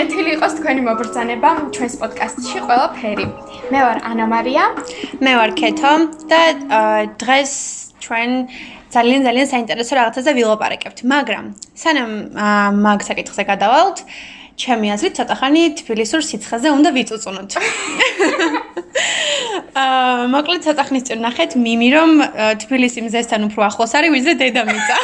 ეთილი იყოს თქვენი მობრძანება ჩვენს პოდკასტში ყველაფერი. მე ვარ ანა მარია, მე ვარ კეთო და დღეს ჩვენ ძალიან ძალიან საინტერესო რაღაცაზე ვილაპარაკებთ, მაგრამ სანამ მაგ საკითხზე გადავალთ, ჩემი აზრით ცოტა ხანი თბილისურ სიცხეზე უნდა ვიწუწუნოთ. აა მოკლედ ცოტა ხნის წინ ნახეთ მიმი რომ თბილისი მზესთან უფრო ახლოს არის ვიდრე დედამიწა.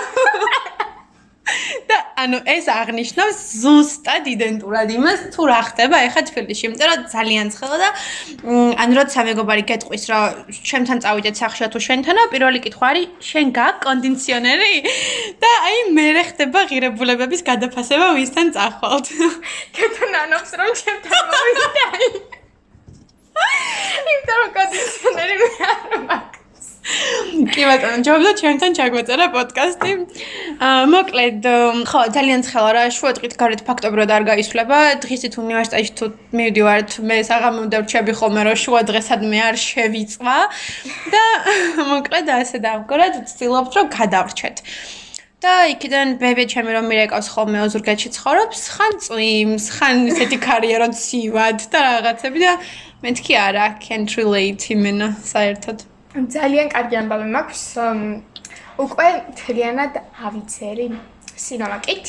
ანუ ეს აღნიშნავს ზუსტად იდენტურად იმას თუ რა ხდება ეხა თბილისში, იმიტომ რომ ძალიან ცხელა და ანუ როცა მეგობარი გეტყვის რომ ჩემთან წავიდეთ სახშა თუ შენთანა, პირველი კითხვა არის შენ გაქვს კონდიციონერი? და აი მე ხდება ღირებულებების გადაფასება ვისთან წახვალთ. კეთო ნანობს რომ ჩემთან მოვიდა. იმიტომ რომ კონდიციონერი მე არ მაქვს. კი ბატონო, ჯობდა ჩვენთან ჩაგვეწერა პოდკასტი. აა მოკლედ, ხო, ძალიან ცხელა რა, შუადღით გარეთ ფაქტობრივად არ გაისვლება. დღისით უნივერსიტეტში თუ მივდივართ, მე საღამომდე ვრჩები ხოლმე, რომ შუადღესადმე არ შევიწვა და მოკლედ ასე დავგორად, ვცდილობთ, რომ გადავრჩეთ. და იქიდან ბებე ჩემი რომ მირეკავს ხოლმე ოზურგეთში ცხოვრობს, ხან წვიმს, ხან ისეთი კარიერა ცივად და რაღაცები და მეთქი არა, can't relate იმენა საერთოდ. ძალიან კარგი ამბავი მაქვს. უკვე თლიანად ავიცერი სინოლაკით.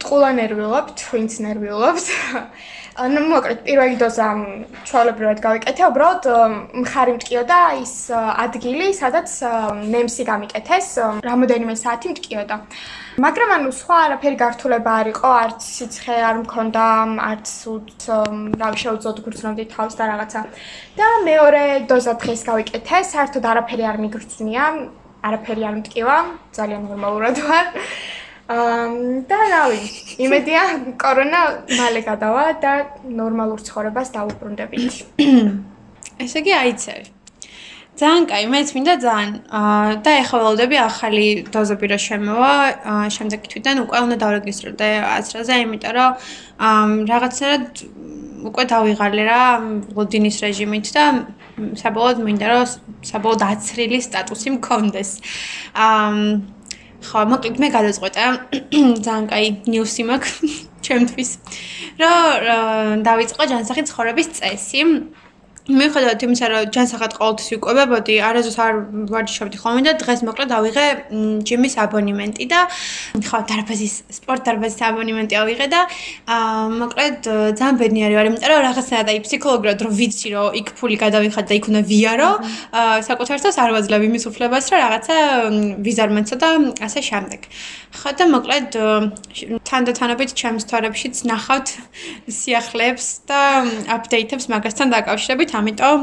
ტყულა ნერვიულობთ, ვინც ნერვიულობს. ანუ მოკლედ პირველი დოზა ჩვეულებრივად გავიკეთე, უბრალოდ მხარი მტკიოდა ის ადგილი, სადაც ნემსი გამიკეთეს, რამოდენიმე საათი მტკიოდა. მაგრამ ანუ სხვა არაფერი გართულება არ იყო, არც სიცხე არ მქონდა, არც რა შეუძლოდ გრძნობდი თავს და რაღაცა. და მეორე დოზა დღეს გავიკეთე, საერთოდ არაფერი არ მიგრძნია, არაფერი არ მტკივა, ძალიან ნორმალურად ვარ. და რავი, იმედია კორონა მალე გადავა და ნორმალურ ცხოვრებას დაუბრუნდებით. ესე იგი აიცე. ძალიან კაი, მეც მინდა ძალიან და ეხლა ველოდები ახალი დოზები რა შემოვა, შემდეგი თვითონ უკვე უნდა დავრეგისტრირდე აზრაზე, იმიტომ რომ რაღაცნაირად უკვე დავიღალე რა ლოდინის რეჟიმით და საბოლოოდ მინდა რომ საბოლოოდ აცრილი სტატუსი მქონდეს. აა ხო, მოკლედ მე გადაწყვეტა ძალიან კაი ნიუსი მაქვს ჩემთვის. რომ დავიწყო ჯანსაღი ცხოვრების წესი. მიუხედავად იმისა, რომ ჯანსაღად ყოველთვის ვიკვებებოდი, არასდროს არ ვარჯიშობდი ხოლმე და დღეს მოკლედ დავიღე ჯიმის აბონემენტი და ხო, დარბაზის სპორტ დარბაზის აბონემენტი ავიღე და აა მოკლედ ძალიან ბედნიერი ვარ, იმიტომ რომ რაღაცნაირად აი ფსიქოლოგიურად რომ ვიცი, რომ იქ ფული გადავიხად და იქ უნდა ვიარო, აა საკუთართოს არ ვაძლევ იმის უფლებას, რომ რაღაცა ვიზარ მეცო და ასე შემდეგ. ხო და მოკლედ თანდათანობით ჩემს თორებშიც ნახავთ სიახლეებს და აპდეიტებს მაგასთან დაკავშირებით ამიტომ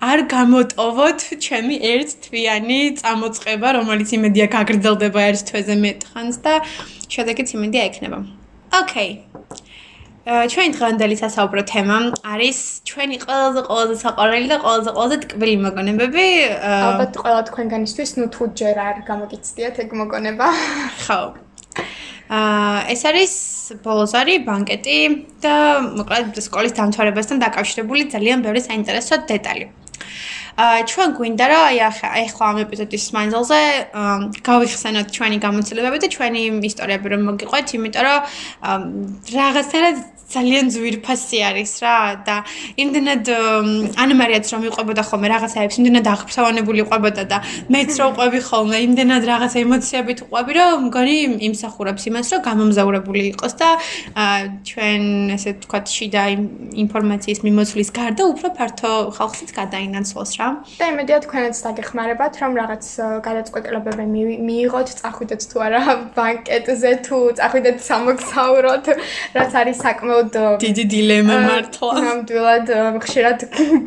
არ გამოტოვოთ ჩემი ერთ თვიანი წამოწყება, რომელიც იმედია გაგრძელდება ერთ თვეზე მეტხანს და შედეგიც იმედია ექნება. ოკეი. ჩვენი დღევანდელი სასაუბრო თემა არის ჩვენი ყველაზე ყველაზე საყვარელი და ყველაზე ყველაზე ტკბილი მოგონებები. ალბათ ყველა თქვენგანისთვის ნუ თუ ჯერ არ გამოგიცდიათ ეგ მოგონება. ხო. ეს არის ბოლოზარი ბანკეტი და მოკლედ სკოლის დამთავრებასთან დაკავშირებული ძალიან ბევრი საინტერესო დეტალი. აა ჩვენ გვინდა რა აი ახლა ამ ეპიზოდის მანძილზე გავიხსენოთ ჩვენი გამოცდილებები და ჩვენი ისტორიები რომ მოგიყვეთ, იმიტომ რომ რაღაცნაირად ძალიან ძვირფასი არის რა და იმდენად ანა მარიაც რომ იყვებოდა ხოლმე რაღაცაებს იმდენად აღფრთოვანებული იყვებოდა და მეც რო ყვები ხოლმე იმდენად რაღაცა ემოციებით ყვები რომ მგონი იმსახურებს იმას რომ გამომზაურებული იყოს და ჩვენ ესე თქვა შიდა ინფორმაციის მიმოწვლის გარდა უფრო ფართო ხალხშიც გადაინაცვლოს რა. და იმედია თქვენაც დაგეხმარებათ რომ რაღაც გადაწყვეტილებები მიიღოთ წახვიდეთ თუ არა ბანკეტზე თუ წახვიდეთ სამოგზაუროთ რაც არის საკმაოდ საკმაოდ დიდი დილემა მართლა. ნამდვილად ხშირად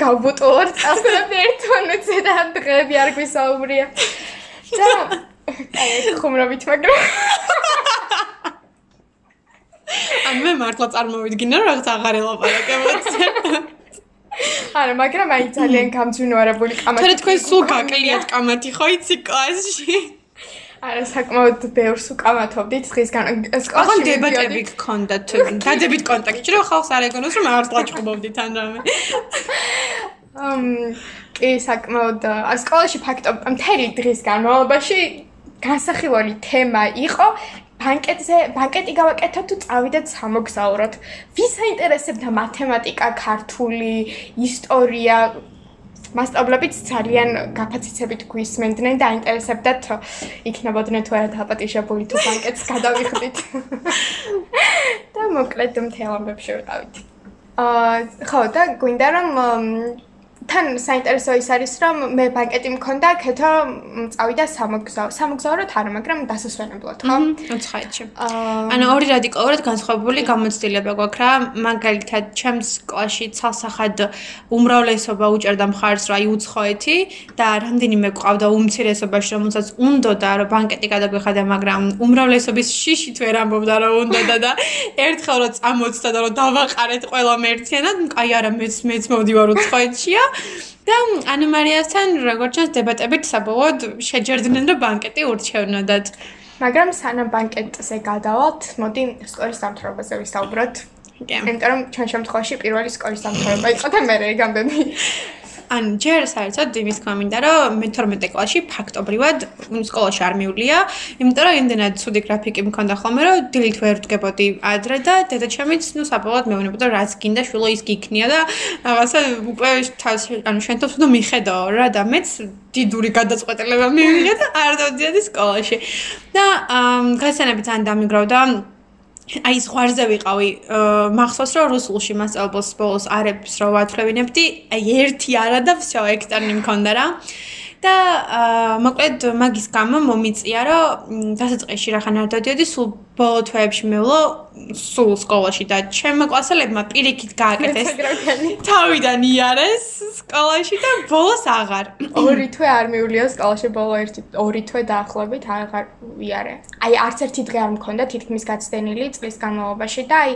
გავბუტულობ წასვლები ერთმანეთზე და დღეები არ გვისაუბრია. და აი ხუმრობით მაგრამ ან მე მართლა წარმოვიდგინე რომ რაღაც აღარ ელაპარაკებოდ. არა, მაგრამ აი ძალიან გამძვინვარებული კამათი. თორე თქვენ სულ გაკლიათ კამათი ხო იცი კლასში? არა საკმაოდ ბევრს უკამათობდით დღისგან სკოლაში. ახლა დებატები გქონდათ დადებით კონტაქტში რომ ხალხს არ ეგონოს რომ არ წაჭყობდით ან რამე. ამ კი საკმაოდ სკოლაში ფაქტობ მთელი დღის განმავლობაში განსახილველი თემა იყო ბანკეტზე ბანკეტი გავაკეთოთ თუ წავიდეთ სამოგზაუროდ. ვის აინტერესებდა მათემატიკა, ქართული, ისტორია? მასშტაბებით ძალიან გაფაციცებით გვისმენდნენ და აინტერესებდათ იქნებოდნენ თუ არა დაპატიჟებული თუ ბანკეტს გადავიხდით. და მოკლედ მთელ ამბებში ვიყავით. აა ხო და გვინდა რომ თან საინტერესო ის არის რომ მე ბანკეტი მქონდა ქეთო წავიდა სამოგზაო სამოგზაო რა არა მაგრამ დასასვენებლად ხო? უცხაეთში ანუ ორი რადიკალურად განსხვავებული გამოცდილება გვაქვს რა. მაგალითად ჩემს კლასში ცალსახად უმრავლესობა უჭერდა მხარს რა აი უცხოეთი და რამდენიმე ყავდა უმცირესობაში რომელსაც უნდოდა რომ ბანკეტი გადაგვეხადა მაგრამ უმრავლესობის შიში თუ ვერ ამბობდა რომ უნდოდა და ერთხელ რომ წამოწდა და რომ დავაყარეთ ყველა მერციანად აი არა მეც მეც მოვდივარ უცხოეთშია და ანა მარიასთან როგორც ჩანს დებატებით საბოლოოდ შეჯერდნენ რომ ბანკეტი ურჩევნოდათ. მაგრამ სანამ ბანკეტზე გადავალთ, მოდი სკოლის დამთავრებაზე ვისაუბროთ. იმიტომ რომ ჩვენ შემთხვევაში პირველი სკოლის დამთავრება იყო და მე რეგამდები ან ჯერ საერთოდ იმის კომენტა რომ მე 12 კლასში ფაქტობრივად სკოლაში არ მივლია, იმიტომ რომ იმდენად ცუდი გრაფიკი მქონდა ხოლმე რომ დილით ვერ ვდგებოდი ადრე და დედაჩემიც ნუ საბოლოოდ მეუბნებოდა რაც გინდა შულო ის გიქნია და რაღაცა უკვე ანუ შენ თვითონ მიხედავ რა და მეც დიდური გადაწყვეტილება მივიღე და არ დავდიოდი სკოლაში. და გასანებით ძალიან დამიგროვდა აი ზღვარზე ვიყავი მახსოვს რომ რუსულში მასწავლებელს ბოლოს არებს რო ვათვლევინებდი აი ერთი არა და всё ექსტერნი მქონდა რა და მოკლედ მაგის გამო მომიწია რომ დასაწყისში რახან არ დადიოდი სულ ბოლო თვეებში მევლო სულ სკოლაში და ჩემმა კლასელებმა პირიქით გააკეთეს. თავიდან იარეს სკოლაში და ბოლოს აღარ. ორი თვე არ მივლია სკოლაში ბოლო ერთი ორი თვე დაახლოებით აღარ ვიარე აი არც ერთი დღე არ მქონდა თითქმის გაცდენილი წლის განმავლობაში და აი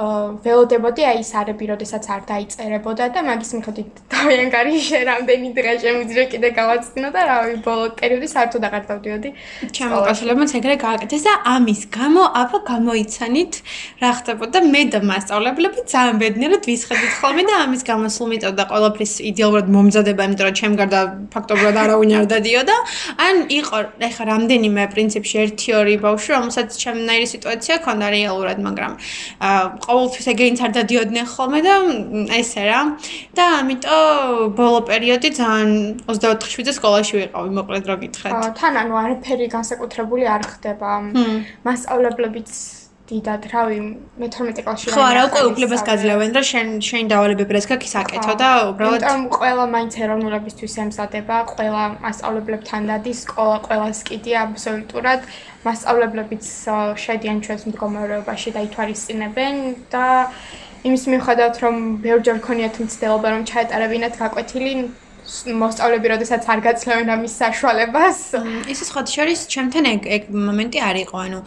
ველოდებოდი აი ის არები, როდესაც არ დაიწერებოდა და მაგის მიხედვით დავიან გარიშე რამდენი დღე შემიძლია კიდე გავაცდინო და რავი, ბოლო პერიოდი საერთოდ აღარ დავდიოდი. ჩემო კლასელებმა ეგრე გააკეთეს და ამის გამო აბა გამოიცანით რა ხდებოდა მე და მასწავლებლები ძალიან ბედნიერად ვისხედით ხოლმე და ამის გამო სულ მიწოდა ყოველფრის იდეალურად მომზადება, იმიტომ რომ ჩემ გარდა ფაქტობრივად არავინ არ დადიოდა. ან იყო ეხა რამდენიმე პრინციპში 1-2 ბავშვი, რომელსაც ჩემნაირი სიტუაცია ქონდა რეალურად, მაგრამ ყოველთვის ეგრეც არ დადიოდნენ ხოლმე და ესე რა. და ამიტომ ბოლო პერიოდი ძალიან 24-7 სკოლაში ვიყავი, მოკლედ რა გითხრათ. თან ანუ არაფერი განსაკუთრებული არ ხდება. მასწავლებლებიც დიდად, რავი, მე 12 კლასში ხო, არა, უკვე უფლებას გაძლევენ და შენ შენ დავალებებს გაქის აკეთო და უბრალოდ ამიტომ ყველა მაინც ეროვნულებისთვის ემზადება, ყველა მასწავლებლებთან დადის, სკოლა ყველას კიდია აბსოლუტურად. მასწავლებლებიც შედიან ჩვენს მდგომარეობაში და ითვალისწინებენ და იმის მიუხედავად რომ ბევრჯერ ქონიათ მცდელობა რომ ჩაეტარებინათ გაკვეთილი მოსწავლეები როდესაც არ გაცლევენ ამის საშუალებას. ისე სხვა შორის ჩემთან ეგ ეგ მომენტი არ იყო ანუ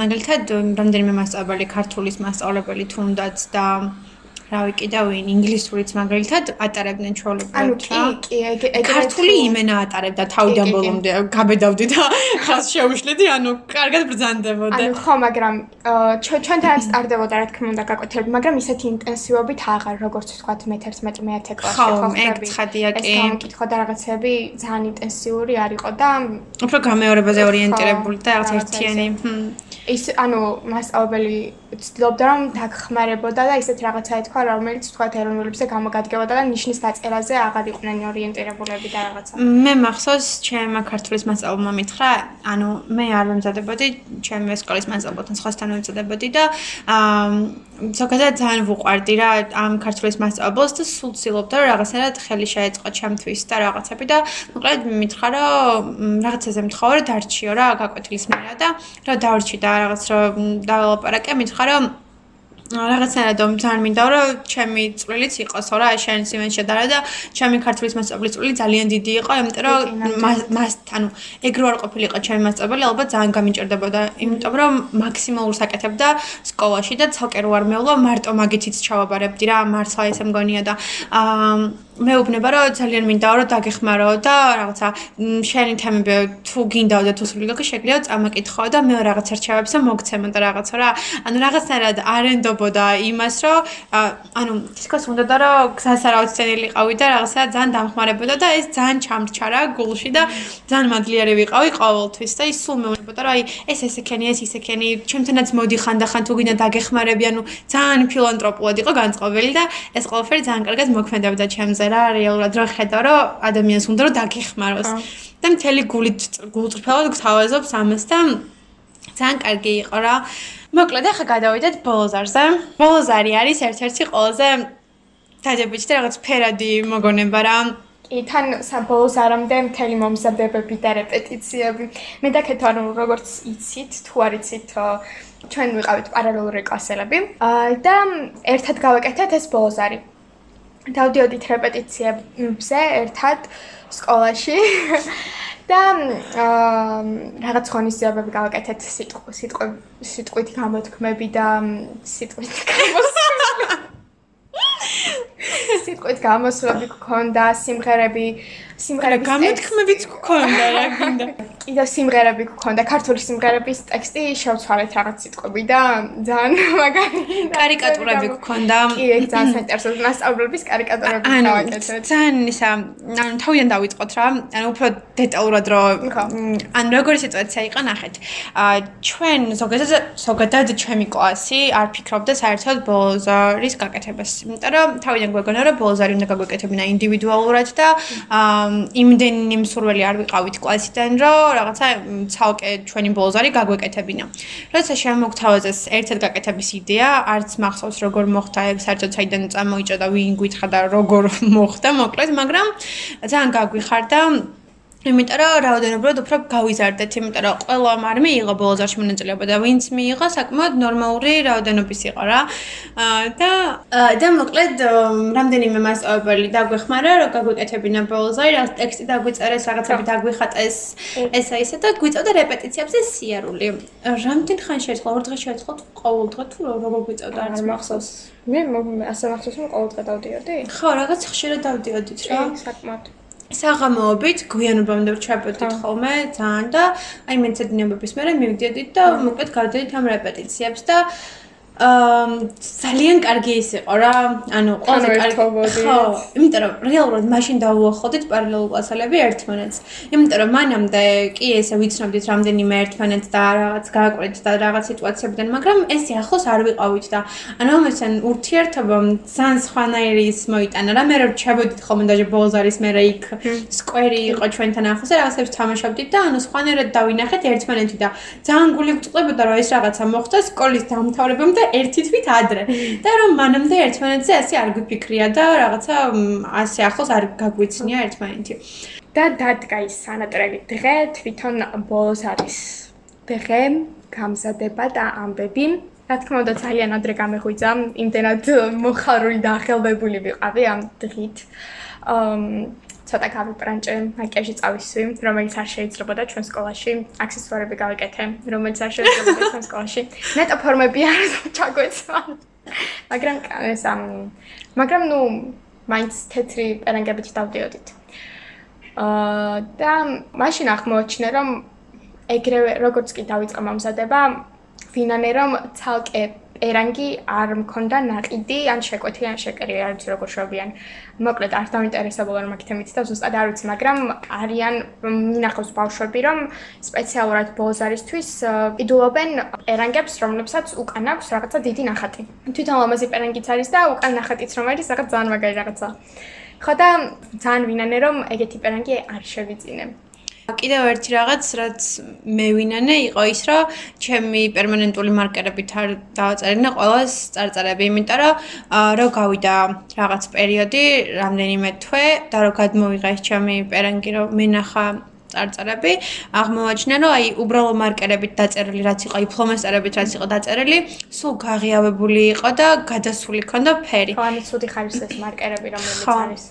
მაგალითად რამდენიმე მასწავლებელი ქართულის მასწავლებელი თუნდაც და რავი კიდევ ვინ ინგლისურიც მაგალითად ატარებდნენ ჩვეულებრივად ანუ კი კი ეგ ქართული იმენა ატარებდა თავიდან ბოლომდე გაბედავდი და ხას შეუშლიდი ანუ კარგად ბრძანდებოდა ანუ ხო მაგრამ ჩვენთან სტარდებოდა რა თქმა უნდა გაკვეთილები მაგრამ ისეთი ინტენსივობით აღარ როგორც ვთქვათ მე-11 მე-10 კლასში ხო ეგ ცხადია კი. ეს გამკითხვა და რაღაცები ძალიან ინტენსიური არ იყო და უფრო გამეორებაზე ორიენტირებული და რაღაც ერთიანი ის ანუ მასწავლებელი ცდილობდა რომ დაგხმარებოდა და ისეთ რაღაცა ეთქვა რომელიც თქვა ეროვნულებზე გამოგადგებოდა და ნიშნის დაწერაზე აღარ იყვნენ ორიენტირებულები და რაღაცა. მე მახსოვს ჩემ ქართულის მასწავლებელმა მითხრა ანუ მე არ მომზადებოდი ჩემი სკოლის მასწავლებელთან სხვასთან მომზადებოდი და აა ზოგადად ძალიან ვუყვარდი რა ამ ქართულის მასწავლებელს და სულ ცდილობდა რომ რაღაცნაირად ხელი შეეწყო ჩემთვის და რაღაცები და მოკლედ მითხრა რომ რაღაცაზე მთხოვა რომ დარჩიო რა გაკვეთილის მერე და რა დავრჩი და რაღაც რომ დაველაპარაკე მითხრა რომ რაღაცნაირად ძალიან მინდა რომ ჩემი წვლილიც იყოს რა აი შენ სიმენ შედარა და ჩემი ქართლის მასწავლებლის წვლილი ძალიან დიდი იყო იმიტომ რომ მას ანუ ეგრო არ ყოფილიყო ჩემი მასწავლებელი ალბათ ძალიან გამიჭერდებოდა იმიტომ რომ მაქსიმალურს აკეთებდა სკოლაში და ცალკე რო არ მეულა მარტო მაგითიც ჩავაბარებდი რა მართლა ესე მგონია და აა მეუბნება რომ ძალიან მინდა რომ დაგეხმარო და რაღაცა შენი თემები თუ გინდა და თუ სულ გაქ შეგიძლია წამაკითხო და მე რაღაც არჩევებს მოგცემო და რაღაცა რა. ანუ რაღაცნაირად არენდო ეუბნებოდა იმას, რომ ანუ თითქოს უნდა და რომ გზას არავითენილი ყავი და რაღაცა ძალიან დამხმარებოდა და ეს ძალიან ჩამრჩა რა გულში და ძალიან მადლიარე ვიყავი ყოველთვის და ის სულ მეუბნებოდა რომ აი ეს ესექენი ეს ისექენი ჩემთანაც მოდიხან და ხან თუ გინდა დაგეხმარები ანუ ძალიან ფილანტროპულად იყო განწყობილი და ეს ყველაფერი ძალიან კარგად მოქმედებდა ჩემზე რა რეალურად რო ხედავ რომ ადამიანს უნდა რომ დაგეხმაროს. და მთელი გულით გულწრფელად გთავაზობს ამას და ძალიან კარგი იყო რა. მოკლედ ახლა გადავიდეთ ბოლოზარზე. ბოლოზარი არის ერთ-ერთი ყველაზე დადებითი და რაღაც ფერადი მოგონება რა. კი თან საბოლოზარამდე მთელი მომზადებები და რეპეტიციები. მე დაკეთო ანუ როგორც იცით თუ არ იცით ჩვენ ვიყავით პარალელური კლასელები. და ერთად გავაკეთეთ ეს ბოლოზარი. დავდიოდით რეპეტიციებზე ერთად სკოლაში. და აა რაღაც ხონისძიებები გავაკეთეთ სიტყვი სიტყვით გამოთქმები და სიტყვით გამოსვლები სიტყვით გამოსვლები გქონდა სიმღერები სიმღერების გამოთქმებიც გქონდა რა გინდა. კიდე სიმღერები გქონდა ქართული სიმღერების ტექსტი შევცვალეთ რაღაც სიტყვები და ძალიან მაგარი კარიკატურები გქონდა. კი ეგ ძალიან საინტერესო მასწავლებლების კარიკატურები გავაკეთეთ. ძალიან ისა ანუ თავიდან დავიწყოთ რა. ანუ უფრო დეტალურად რო ან როგორი სიტუაცია იყო ნახეთ ა ჩვენ ზოგადად ზოგადად ჩვენი კლასი არ ფიქრობდა საერთოდ ბოლზარის გაკეთებას. იმიტომ რომ თავიდან გვეგონა რომ ბოლზარი უნდა გაგვეკეთებინა ინდივიდუალურად და იმდენი მსურველი არ ვიყავით კლასიდან, რომ რაღაცა ცალკე ჩვენი ბოლოს არის გაგვეკეთებინა. როცა შემოგთავაზეს ერთად გაკეთების იდეა, არც მახსოვს როგორ მოხდა ეგ საერთოდ საიდან წამოიჭა და ვინ გვითხრა და როგორ მოხდა, მოკლედ, მაგრამ ძალიან გაგვიხარდა იმიტომ რომ რაოდენობრივად უფრო გავიზარდეთ, იმიტომ რომ ყველა მარ მიიღო ბოლოზარში მონაწილეობა და ვინც მიიღო, საკმაოდ ნორმალური რაოდენობის იყო რა. და და მოკლედ რამდენიმე მასწავლებელი დაგვეხმარა, რომ გაგვეკეთებინა ბოლოზარი, რა ტექსტი დაგვიწერეს, რაღაცები დაგვიხატეს, ესა ისე და გვიწევდა რეპეტიციებზე სიარული. რამდენ ხანში შეეცვალა? ორ დღეში შეეცვალა ყოველ დღე თუ როგორ გვიწევდა არც მახსოვს. მე ასე მახსოვს რომ ყოველ დღე დავდიოდი? ხო, რაღაც ხშირად დავდიოდით რა. საკმაოდ. საღამოობით გვიანობამდე ვჩერებოდით ხოლმე ძალიან და აი მეცადინებების მერე მივიდოდით და მოკლედ გავდივით ამ რეპეტიციებს და აა ძალიან კარგი ის იყო რა. ანუ ყველაზე კარგი ხო, იმიტომ რომ რეალურად მაშინ დავუახლოვდით პარალელურ კლასელები ერთმანეთს. იმიტომ რომ მანამდე კი ესე ვიცნობდით რამდენიმე ერთმანეთს და რაღაც გააკვირდით და რაღაც სიტუაციებიდან, მაგრამ ეს ახლოს არ ვიყავით და ანუ ამასთან ურთიერთობა ძალიან სხვანაირი ის მოიტანა რა. მე რომ ჩაბოდით ხოლმე და ბოლოს არის მე რა იქ სკვერი იყო ჩვენთან ახლოს და რაღაცებს თამაშობდით და ანუ სხვანაირად დავინახეთ ერთმანეთი და ძალიან გული გწყვებოდა რომ ეს რაღაცა მოხდა სკოლის დამთავრებამდე ერთი თვით ადრე. და რომ მანამდე ერთმანეთზე ასე არ გიფიქრია და რაღაცა ასე ახლოს არ გაგვიცნია ერთმანეთი. და დადგა ის სანატრელი დღე თვითონ ბოლოს არის დღე გამზადება და ამბები. რა თქმა უნდა ძალიან ადრე გამეღვიძა იმდენად მოხარული და ახელვებული ვიყავი ამ დღით. ამ ცოტა გავიპრანჭე, მაკიაჟი წავისვი, რომელიც არ შეიძლებოდა ჩვენ სკოლაში, აქსესუარები გავიკეთე, რომელიც არ შეიძლებოდა ჩვენ სკოლაში. ნეტო ფორმები არ ჩაგვეცვა. მაგრამ ეს ამ მაგრამ ნუ მაინც თეთრი პერანგებით დავდიოდით. აა და მაშინ აღმოაჩინე რომ ეგრევე როგორც კი დავიწყე მომზადება, ვინანე რომ ცალკე პერანგი არ მქონდა ناقიდი ან შეკვეთი ან შეკერი არ ვიცი როგორ შევებიან. მოკლედ არ დაინტერესებულა რომ აქეთემით და ზუსტად არ ვიცი, მაგრამ არიან მინახავს ბავშვები რომ სპეციალურად ბოზარისთვის ყიდულობენ პერანგებს, რომლებსაც უკან აქვს რაღაცა დიდი ნახატი. თვითონ ლამაზი პერანგიც არის და უკან ნახატიც რომ არის, რაღაც ძალიან მაგარი რაღაცა. ხო და ძალიან ვინანე რომ ეგეთი პერანგი არ შევიძინე. კიდევ ერთი რაღაც, რაც მე ვინანე, იყო ის, რომ ჩემი პერმანენტული მარკერებით არ დავაწერინა ყოველს წარწერები, იმიტომ რომ რო გავიდა რაღაც პერიოდი, რამდენიმე თვე და რო გადმოვიღე ეს ჩემი პერანგი, რომ მენახა წარწერები, აღმოაჩინა, რომ აი უბრალო მარკერებით დაწერილი, რაც იყო, აი ფლომასტერებით რაც იყო დაწერილი, სულ გაღიავებული იყო და გადასული ქონდა ფერი. ხო, ანუ ცუდი ხარისხის მარკერები, რომელიც არის.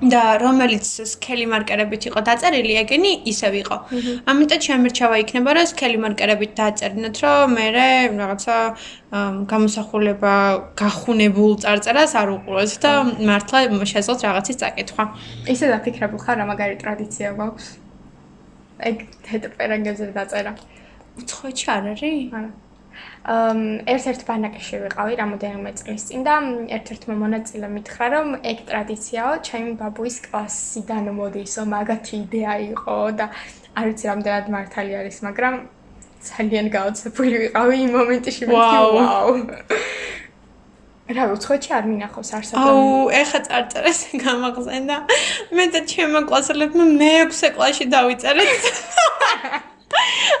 და რომელიც სკელი მარკერებით იყო დაწერილი, ეგენი ისევ იყო. ამიტომ შემერჩავა იქნება, რომ სკელი მარკერებით დაწერინოთ, რომ მე რაღაცა გამოსახულება გახუნებულ წარწერას არ უყუროთ და მართლა შეძლოთ რაღაცის წაკითხვა. ისე დაფიქრებულ ხარ, რა მაგარი ტრადიცია გვაქვს? ეგ თეთრ პერანგებზე დაწერა. უცხოეთში არ არის? არა. ერთ-ერთ ბანაკში ვიყავი რამოდენიმე წლის წინ და ერთ-ერთმა მონაწილემ მითხრა რომ ეგ ტრადიციაო ჩემი ბაბუის კლასიდან მოდისო მაგათი იდეა იყო და არ ვიცი რამდენად მართალი არის მაგრამ ძალიან გაოცებული ვიყავი იმ მომენტში მეთქი ვაუ. რა უცხოეთში არ მინახავს არსად აუ ეხა წარწერეს გამახსენდა მე და ჩემო კლასელებმა მე-6 კლასში დავიწერეთ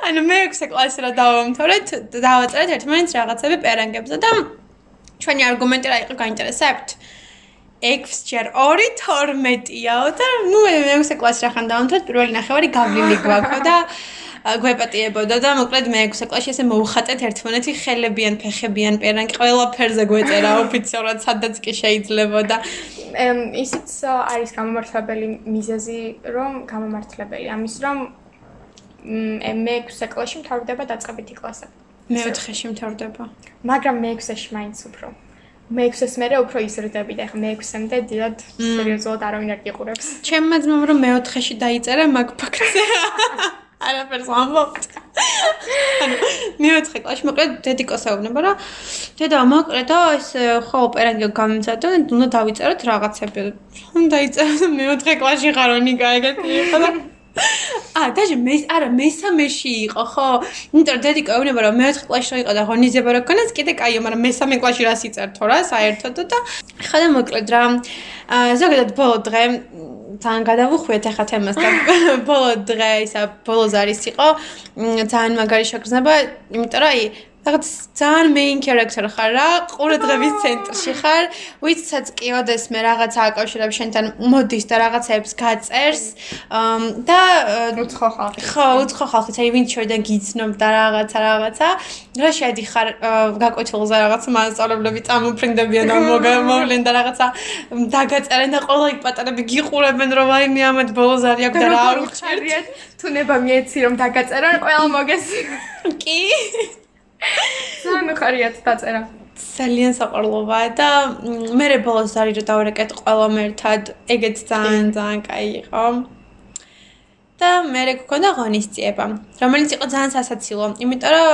ანუ მე-6 კლასში რა დავამთავრეთ დავაწერეთ ერთმანეთს რაღაცები პერანგებზე და ჩვენი არგუმენტი რა იყო გაინტერესებთ. 6 ჯერ 2 12-იაო და ნუ მე-6 კლასში რა ხან დავამთავრეთ პირველი ნახევარი გავლილი გვაქვს და გვეპატიებოდა და მოკლედ მე 6 კლასში ესე მოუხატეთ ერთმანეთი ხელებიან, ფეხებიან, პერანგი ყველაფერზე გვეწერა ოფიციალურად სადაც კი შეიძლება და ისიც არის გამომართლებელი მიზეზი, რომ გამომართლებელი ამის რომ მე 6 კლასში მთავრდება დაწყებითი კლასები. მე 4-ში მთავრდება. მაგრამ მე 6-ში მაინც უფრო მე 6-ს მერე უფრო ისრდები და ახლა მე 6-მდე დიდად სერიოზულად არავინ არ გიყურებს. ჩემმა ძმამ რომ მე 4-ში დაიწერა მაგ ფაქტზე. არაფერს ამბობთ. ანუ მეოთხე კლასში მოკლედ დედიკოს ეუბნება რა. დედა მოკლედ და ეს ხო ოპერანგი გამიმზადო და უნდა დავიწეროთ რაღაცები. უნდა იწერო მეოთხე კლასში ხარონი გაიგეთი ხო? ა დაჟე მე არა მესამეში იყო ხო? იმიტომ რომ დედიკო ეუბნება რომ მეოთხე კლასში იყო და ღონიზება რა ქონეს კიდე კაიო, მაგრამ მესამე კლასში რას იწერთო რა საერთოდ და ხა და მოკლედ რა. აა ზოგადად ბოლო დღე ძალიან გადავუხვიეთ ახლა თემას და ბოლო დღე ისა ბოლო ზარის იყო ძალიან მაგარი შეგრძნება იმიტომ რომ აი რაღაც ძალიან main character ხარ რა, ყურადღების ცენტრში ხარ, ვიცაც კი ოდეს მე რაღაცა აკავშირებს შენთან მოდის და რაღაცებს გაწერს და უცხო ხალხი. ხო, უცხო ხალხი, აი ვინ ჩვენთან გიცნობ და რაღაცა რაღაცა. რა შედი ხარ გაკვეთილზე რაღაც მასწავლებლები წამოფრინდებიან და მოგამოვლენ და რაღაცა დაგაწერენ და ყველა იქ პატარები გიყურებენ რომ აი მე ამათ ბოლოს არის აქ და რა უხარიათ თუ ნება მიეცი რომ დაგაწერან ყველა მოგესი. კი. ძალიან ხარიათ დაწერა. ძალიან საყვარლობაა და მე რებოლოს არის რომ დავერეკეთ ყველამ ერთად, ეგეც ძალიან ძალიან კაი იყო. და მე რეკონდა ღონისძიება, რომელიც იყო ძალიან სასაცილო, იმიტომ რომ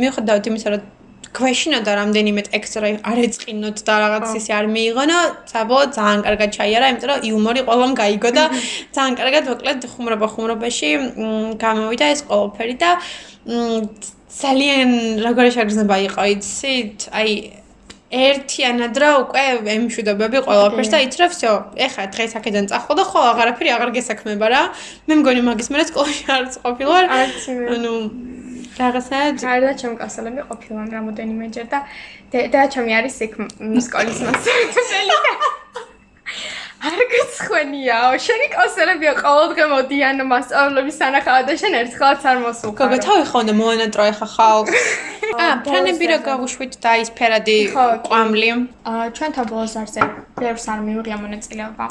მიუხედავად იმისა, რომ ქვეშინოდა რამდენიმე ექსტრა არ ეწყინოთ და რაღაც ისე არ მიიღონო, საბოლოო ძალიან კარგად ჩაიარა, იმიტომ რომ იუმორი ყველამ გაიგო და ძალიან კარგად მოკლედ ხუმრობა ხუმრობაში გამოვიდა ეს ყველაფერი და ძალიან როგორი შეგრძნება იყო იცით? აი ერთიანად რა უკვე ემშვიდობები ყველაფერს და იცი რა всё. ეხა დღეს აქედან წახვალ და ხო აღარაფერი აღარ გესაქმება რა. მე მგონი მაგის მერე სკოლაში არც ყოფილვარ. ანუ რაღაცაა და ჩემ კლასელები ყოფილან რამოდენიმეჯერ და და ჩემი არის იქ სკოლის მასწავლებელი. არ გცხენიაო, შენი კლასელებია ყოველდღე მოდიან მასწავლებლების სანახავად და შენ ერთხელაც არ მოსულხარ. გოგო, თავი ხონდა მოანატრო ეხა ხალხ. აა, ფრანები რა გავუშვით და ის ფერადი ყვამლი. აა, ჩვენთან ბოლოს არზე ბევრს არ მიუღია მონაწილეობა.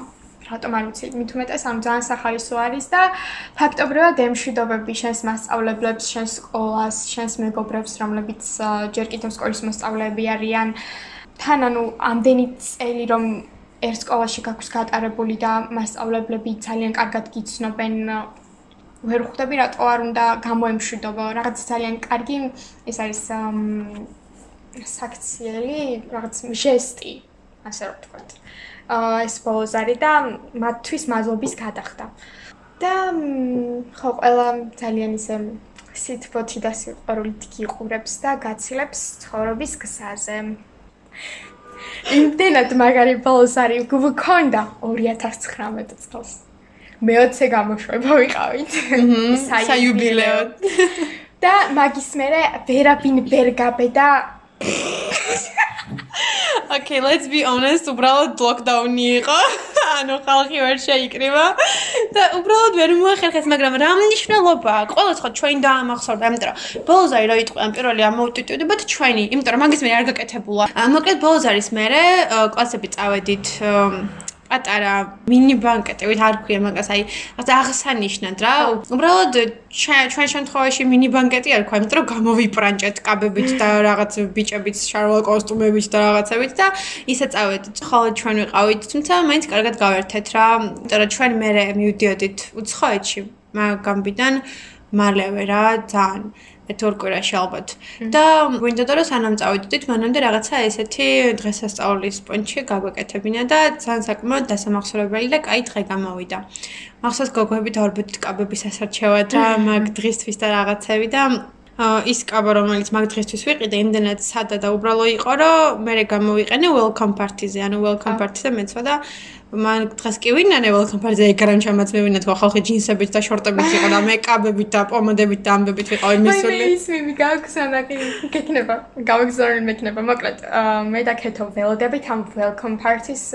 რატომ არ ვიცი, მით უმეტეს ამ ძალიან სახალისო არის და ფაქტობრივად ემშვიდობები შენს მასწავლებლებს, შენს სკოლას, შენს მეგობრებს, რომლებიც ჯერ კიდევ სკოლის მოსწავლეები არიან. თან ანუ ამდენი წელი რომ ერთ სკოლაში გაქვს გატარებული და მასწავლებლები ძალიან კარგად გიცნობენ ვერ ხვდები რატო არ უნდა გამოემშვიდობო? რაღაც ძალიან კარგი ეს არის საქციელი რაღაც ჟესტი ასე რომ ვთქვათ. აა ეს ბოლოზარი და მათთვის მადლობის გადახდა. და ხო ყველა ძალიან ისე სიტბოთი და სიყვარულით გიყურებს და გაცილებს ცხოვრების გზაზე იმდენად მაგარი ბოლოს არის გქონდა 2019 წელს. მე 20 გამოშვება ვიყავით. საიუბილეო. და მაგის მერე ვერაბინ ვერ გაბედა Okay, let's be honest, უბრალოდ lockdown-ი იყო. ანუ ხალხი ვერ შეიკრიბა და უბრალოდ ვერ მოახერხეს, მაგრამ რა მნიშვნელობა აქვს? ყოველთვის ჩვენ დაამახსოვრდა, ამიტომ ბოლოზარი რო იტყვი ამ პირველი ამოუტიტუდებათ ჩვენი, იმიტომ რომ მაგის მე არ გაკეთებულა. მოკლედ ბოლოზარის მერე კლასები წავედით პატარა მინი ბანკეტებით არ ქვია მაგას აი აღსანიშნად რა. უბრალოდ ჩვენ შემთხვევაში მინი ბანკეტი არ ქვია იმიტომ რომ გამოვიპრანჭეთ კაბებით და რაღაც ბიჭებით შარვალ კოსტუმებით და რაღაცებით და ისე წავედით. ხოლო ჩვენ ვიყავით თუმცა მაინც კარგად გავერთეთ რა. იმიტომ რომ ჩვენ მე მივდიოდით უცხოეთში მაგამბიდან მალევე რა, ძალიან ერთ ორ კვირაში ალბათ. და გვინდოდა რომ სანამ წავიდოდით, მანამდე რაღაცა ესეთი დღესასწაულის პონჩი გაგვეკეთებინა და ძალიან საკმაოდ დასამახსოვრებელი და კაი დღე გამოვიდა. მახსოვს გოგოები დავრბით კაბების ასარჩევად რა, მაგ დღისთვის და რაღაცები და ის კაბა რომელიც მაგ დღისთვის ვიყიდე იმდენად სადა და უბრალო იყო რომ მე გამოვიყენე welcome party-ზე ანუ welcome party-ზე მეცვა და მან დღეს კი ვინანე welcome party-ზე ეგრან ჩამაც მე ვინათ ხალხი ჯინსებით და შორტებით იყო და მეკაპებით და პომადებით და ამბებით ვიყავი მისული მე ის მე გაგვსანაკი გეკნება გავგზავნილ მექნება მოკლედ. მე და ქეთო ველოდებით ამ welcome party-ს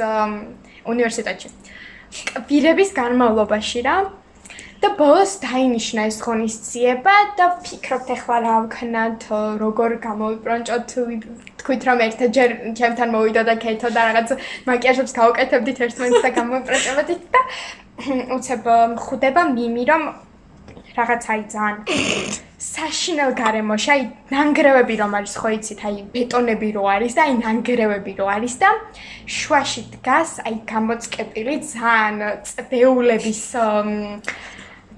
უნივერსიტეტში. პირების განმავლობაში რა და ბოლოს დაინიშნა ეს ღონისძიება და ფიქრობთ ახლა რა ვქნათ, როგორ გამოვიბრუნჭოთ, თქვით რომ ერთად ჯერ ჩემთან მოვიდა და კეთო და რაღაც მაკიაჟებს გავუკეთებდით ერთმანეთს და გამოვიბრუნჭებოდით და უცებ ხვდება მიმი რომ რაღაც აი ძალიან საშინელ გარემოში აი ნანგრევები რომ არის ხო იცით აი ბეტონები რო არის და აი ნანგრევები რო არის და შუაში დგას აი გამოწკეპილი ძალიან წვეულების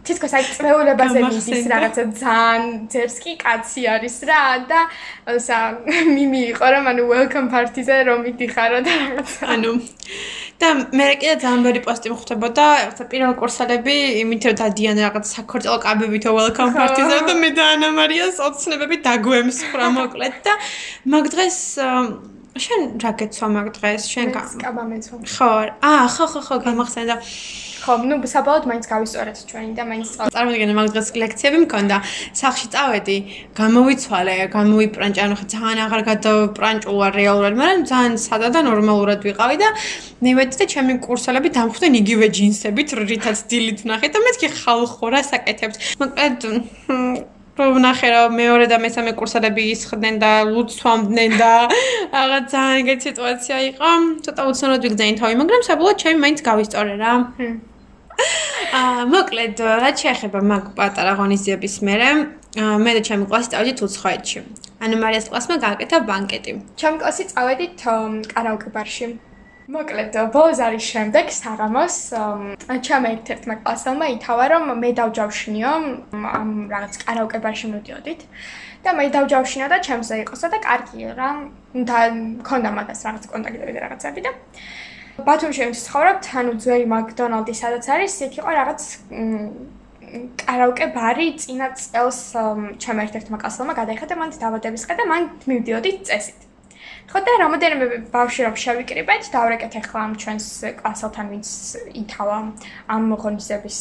თითქოს აი წვეულებაზე მიდის რაღაცა ძალიან ძერსკი კაცი არის რა და ისა მიმი იყო რომ ანუ welcome party-ზე რომ მიდიხარო და რაღაცა. ანუ და მე კიდე ძალიან ბევრი პოსტი მხვდებოდა რაღაცა პირველ კურსელები იმით რომ დადიან რაღაც საქორწილო კაბებით welcome party-ზე და მე და ანა მარიას ოცნებები დაგვემსხრა მოკლედ და მაგ დღეს შენ რა გეცვა მაგ დღეს შენ კაბა მეცვა ხო აა ხო ხო ხო გამახსენდა ხო, ну, საბოლოოდ მაინც გავისწორეთ ჩვენი და მაინც წარმოგიდგენთ მაგ დღეს ლექციები მქონდა. სახში წავედი, გამოვიცვალე, გამოვიპრანჭე, ანუ ხა ძალიან აღარ გადავპრანჭულა რეალურად, მაგრამ ძალიან სადა და ნორმალურად ვიყავი და ნივედი და ჩემი კურსელები დამხვდნენ იგივე ჯინსებით, რითაც დილით ვნახე და მეთქი ხალხო რა საკეთებთ. მოკლედ რომ ნახე რა მეორე და მესამე კურსელები ისხდნენ და ლუცვამდნენ და რაღაც ძალიან ეგეთი სიტუაცია იყო. ცოტა უცნაურად ვიგზავნე თავი, მაგრამ საბოლოოდ ჩემი მაინც გავისწორე რა. აა მოკლედ რა შეეხება მაგ პატარა ღონისძიების მერე მე და ჩემი კლასი წავედით უცხოეთში. ანუ მარიას კლასმა გააკეთა ბანკეტი. ჩემი კლასი წავედით კარაოკე ბარში მოკლედ ბოლოს არის შემდეგ საღამოს ჩემ ერთ-ერთმა კლასელმა ითავა რომ მე დავჯავშნიო ამ რაღაც კარაოკე ბარში მოდიოდით და მე დავჯავშნიო და ჩემზე იყოსა და კარგია რა და მქონდა მაგას რაღაც კონტაქტები და რაღაცები და ბათუმში ვცხოვრობთ, ანუ ძველი მაკდონალდი სადაც არის, იქ იყო რაღაც კარაოკე ბარი წინა წელს ჩემ ერთ-ერთმა კლასელმა გადაიხადა მანდ დაბადების დღე და მან მივდიოდი წესით. ხო და რამოდენიმე ბავშვი რომ შევიკრიბეთ, დავრეკეთ ახლა ამ ჩვენს კლასელთან ვინც ითავა ამ ღონისძიების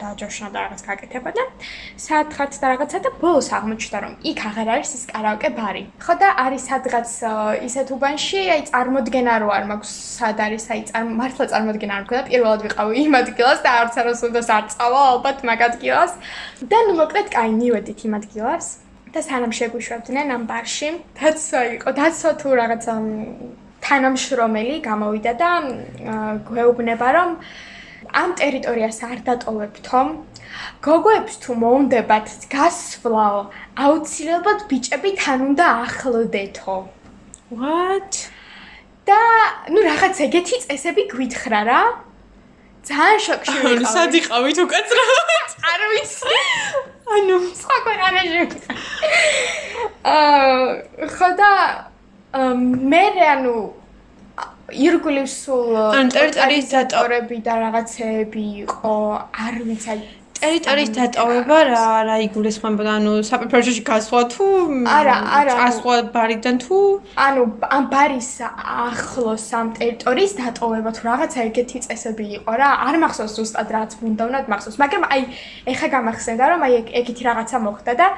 დაჯოშნა და რაღაც გაკეთება და სათხაც და რაღაცა და ბოლოს აღმოჩნდა რომ იქ აღარ არის ის კარაოკე ბარი. ხო და არის სადღაც ისეთ უბანში, აი წარმოდგენა რო არ მაქვს სად არის, აი მართლა წარმოდგენა არ მქონდა, პირველად ვიყავი იმ ადგილას და არც არას უნდა სარწავა ალბათ მაგ ადგილას. და ნუ მოკლედ კაი მივედით იმ ადგილას. და სანამ შეგვიშვებდნენ ამ ბარში, დაცვა იყო, დაცვა თუ რაღაც თანამშრომელი გამოვიდა და გვეუბნება, რომ ამ ტერიტორიას არ დატოვებთო. გოგოებს თუ მოუნდებათ გასვლაო, აუცილებლად ბიჭები თან უნდა ახლდეთო. What? და ნუ რაღაც ეგეთი წესები გვითხრა რა. ძალიან შოკში ვიყავი. ანუ სად იყავით უკაცრავად? არ ვიცი. ანუ სხვა ქვეყანაში. აა ხოდა მე ანუ ირგვლივ სულ ტერიტორიის დატოვებები და რაღაცეები იყო, არ ვიცი, ტერიტორიის დატოვება რა რა იგულისხმება ანუ საპროფესორში გასვლა თუ არა არა გასვლა ბარიდან თუ ანუ ამ ბარის ახლოს ამ ტერიტორიის დატოვება თუ რაღაცა ეგეთი წესები იყო რა არ მახსოვს ზუსტად რაც უნდა უნდა მახსოვს მაგრამ აი ეხა გამახსენდა რომ აი ეგეთი რაღაცა მოხდა და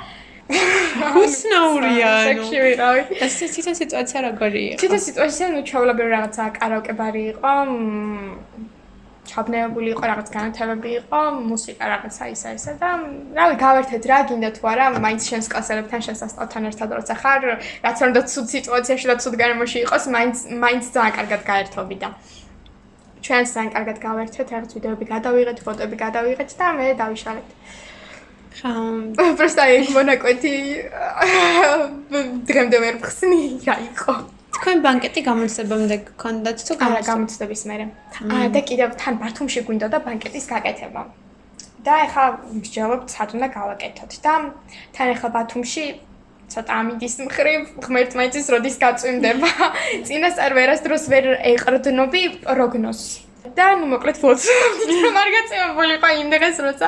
უსნაურია ანუ ვიყავი ეს ციტა სიტუაცია როგორი იყო ციტა სიტუაცია ნუ ჩავლებე რაღაცა კარაოკე ბარი იყო ჩაბნეული იყო რაღაც განათებები იყო მუსიკა რაღაცა ისა ისა და რავი გავერთეთ რა გინდა თუ არა მაინც შენს კლასელებთან შენს ასწავლებთან ერთად როცა ხარ რაც უნდა ცუდ სიტუაციაში და ცუდ გარემოში იყოს მაინც მაინც ძალიან კარგად გაერთობი და ჩვენს ძალიან კარგად გავერთეთ რაღაც ვიდეოები გადავიღეთ ფოტოები გადავიღეთ და მე დავიშალეთ. ხა პროსტა იქ მონაკვეთი დღემდე ვერ ხსნი რა იყო თქვენ ბანკეტი გამოცდებამდე გქონდათ თუ არა გამოცდების მერე. აა და კიდევ თან ბათუმში გვინდოდა ბანკეტის გაკეთება. და ეხლა მსჯელობთ სად უნდა გავაკეთოთ. და თან ეხლა ბათუმში ცოტა ამინდის მხრივ ღმერთმაიცის როდის გაწვიმდება. წინასწარ ვერასდროს ვერ ეყრდნობი პროგნოზს. და ნუ მოკლედ ფულს. რომ არ გაწევებული ყო იმ დღეს როცა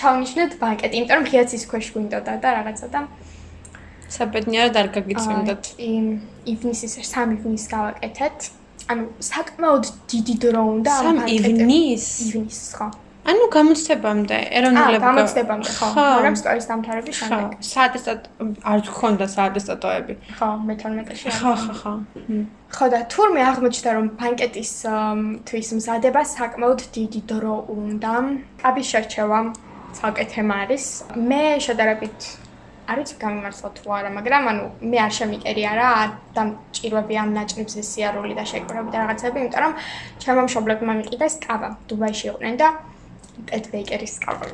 ჩავნიშნეთ ბანკეტი იმიტომ რომ ღიაცის ქვეშ გვინდოდა და რაღაცა და საბედნიერად არ გაგიწვიმდათ იმ ივნისის 3 ივნისს გავაკეთეთ ანუ საკმაოდ დიდი დრო უნდა ამ ბანკეტზე ივნის ივნის ხო ანუ გამოცდებამდე, ეროვნულებო გამოცდებამდე, ხო, მაგრამ სკოლის დამთავრების შემდეგ. საატესტატო არ გქონდა საატესტატოები. ხო, მე-12-ში. ხო, ხო, ხო. ხო და თურმე აღმოჩნდა რომ ბანკეტის თვის მზადება საკმაოდ დიდი დრო უნდა. აბის შერჩევა ცალკე თემა არის. მე შედარებით არის გამიმართლა თუ არა, მაგრამ ანუ მე არ შემიკერია რა და ჭირვები ამ ნაჭრებს ესიარული და შეკრებები და რაღაცები, იმიტომ რომ ჩემო მშობლებმა მიყიდეს კაბა დუბაიში იყვნენ და პეტ ბეიკერის კაბა.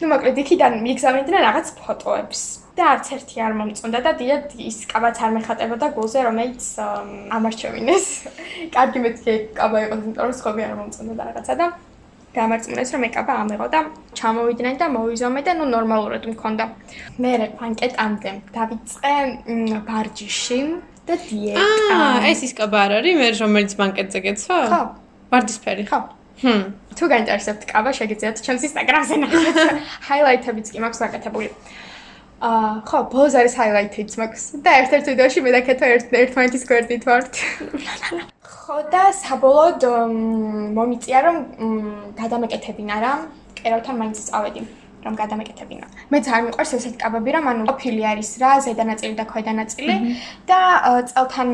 ну, მოკლედ იქიდან მიგზავნიდნენ რაღაც ფოტოებს. და არც ერთი არ მომწონდა და დიდად ის კაბაც არ მეხატებოდა გულზე, რომელიც ამარჩევინეს. კარგი მეთქე კაბა იყო, იმიტომ რომ სხვები არ მომწონდა და რაღაცა და გამარწმუნეს რომ ეკაბა ამეღო და ჩამოვიდნენ და მოვიზომე და ნუ ნორმალურად მქონდა. მე პანკეტამდე დავიწყე ბარჯიში და დიეტა. აა, ეს ის კაბა არ არის, მე რომელიც ბანკეტზე გეცვა? ხო. ვარდისფერი. ხო. ჰმ. თუ გაინტერესებთ კაბა, შეგიძლიათ ჩემს ინსტაგრამზე ნახოთ. ჰაილაითებიც კი მაქვს გაკეთებული. აა, ხო, ბოლოს არის ჰაილაითიც მაქვს და ერთ-ერთ ვიდეოში მე დაკეთე ერთ-ერთმანეთის გვერდით ვართ. ხო და საბოლოოდ მომიწია რომ გადამეკეთებინა რა, კერავთან მაინც წავედი. რომ გადამეკეთებინა. მეც არ მიყვარს ესეთი კაბები, რომ ანუ ოფილი არის რა, ზედა ნაწილი და ქვედა ნაწილი და წელთან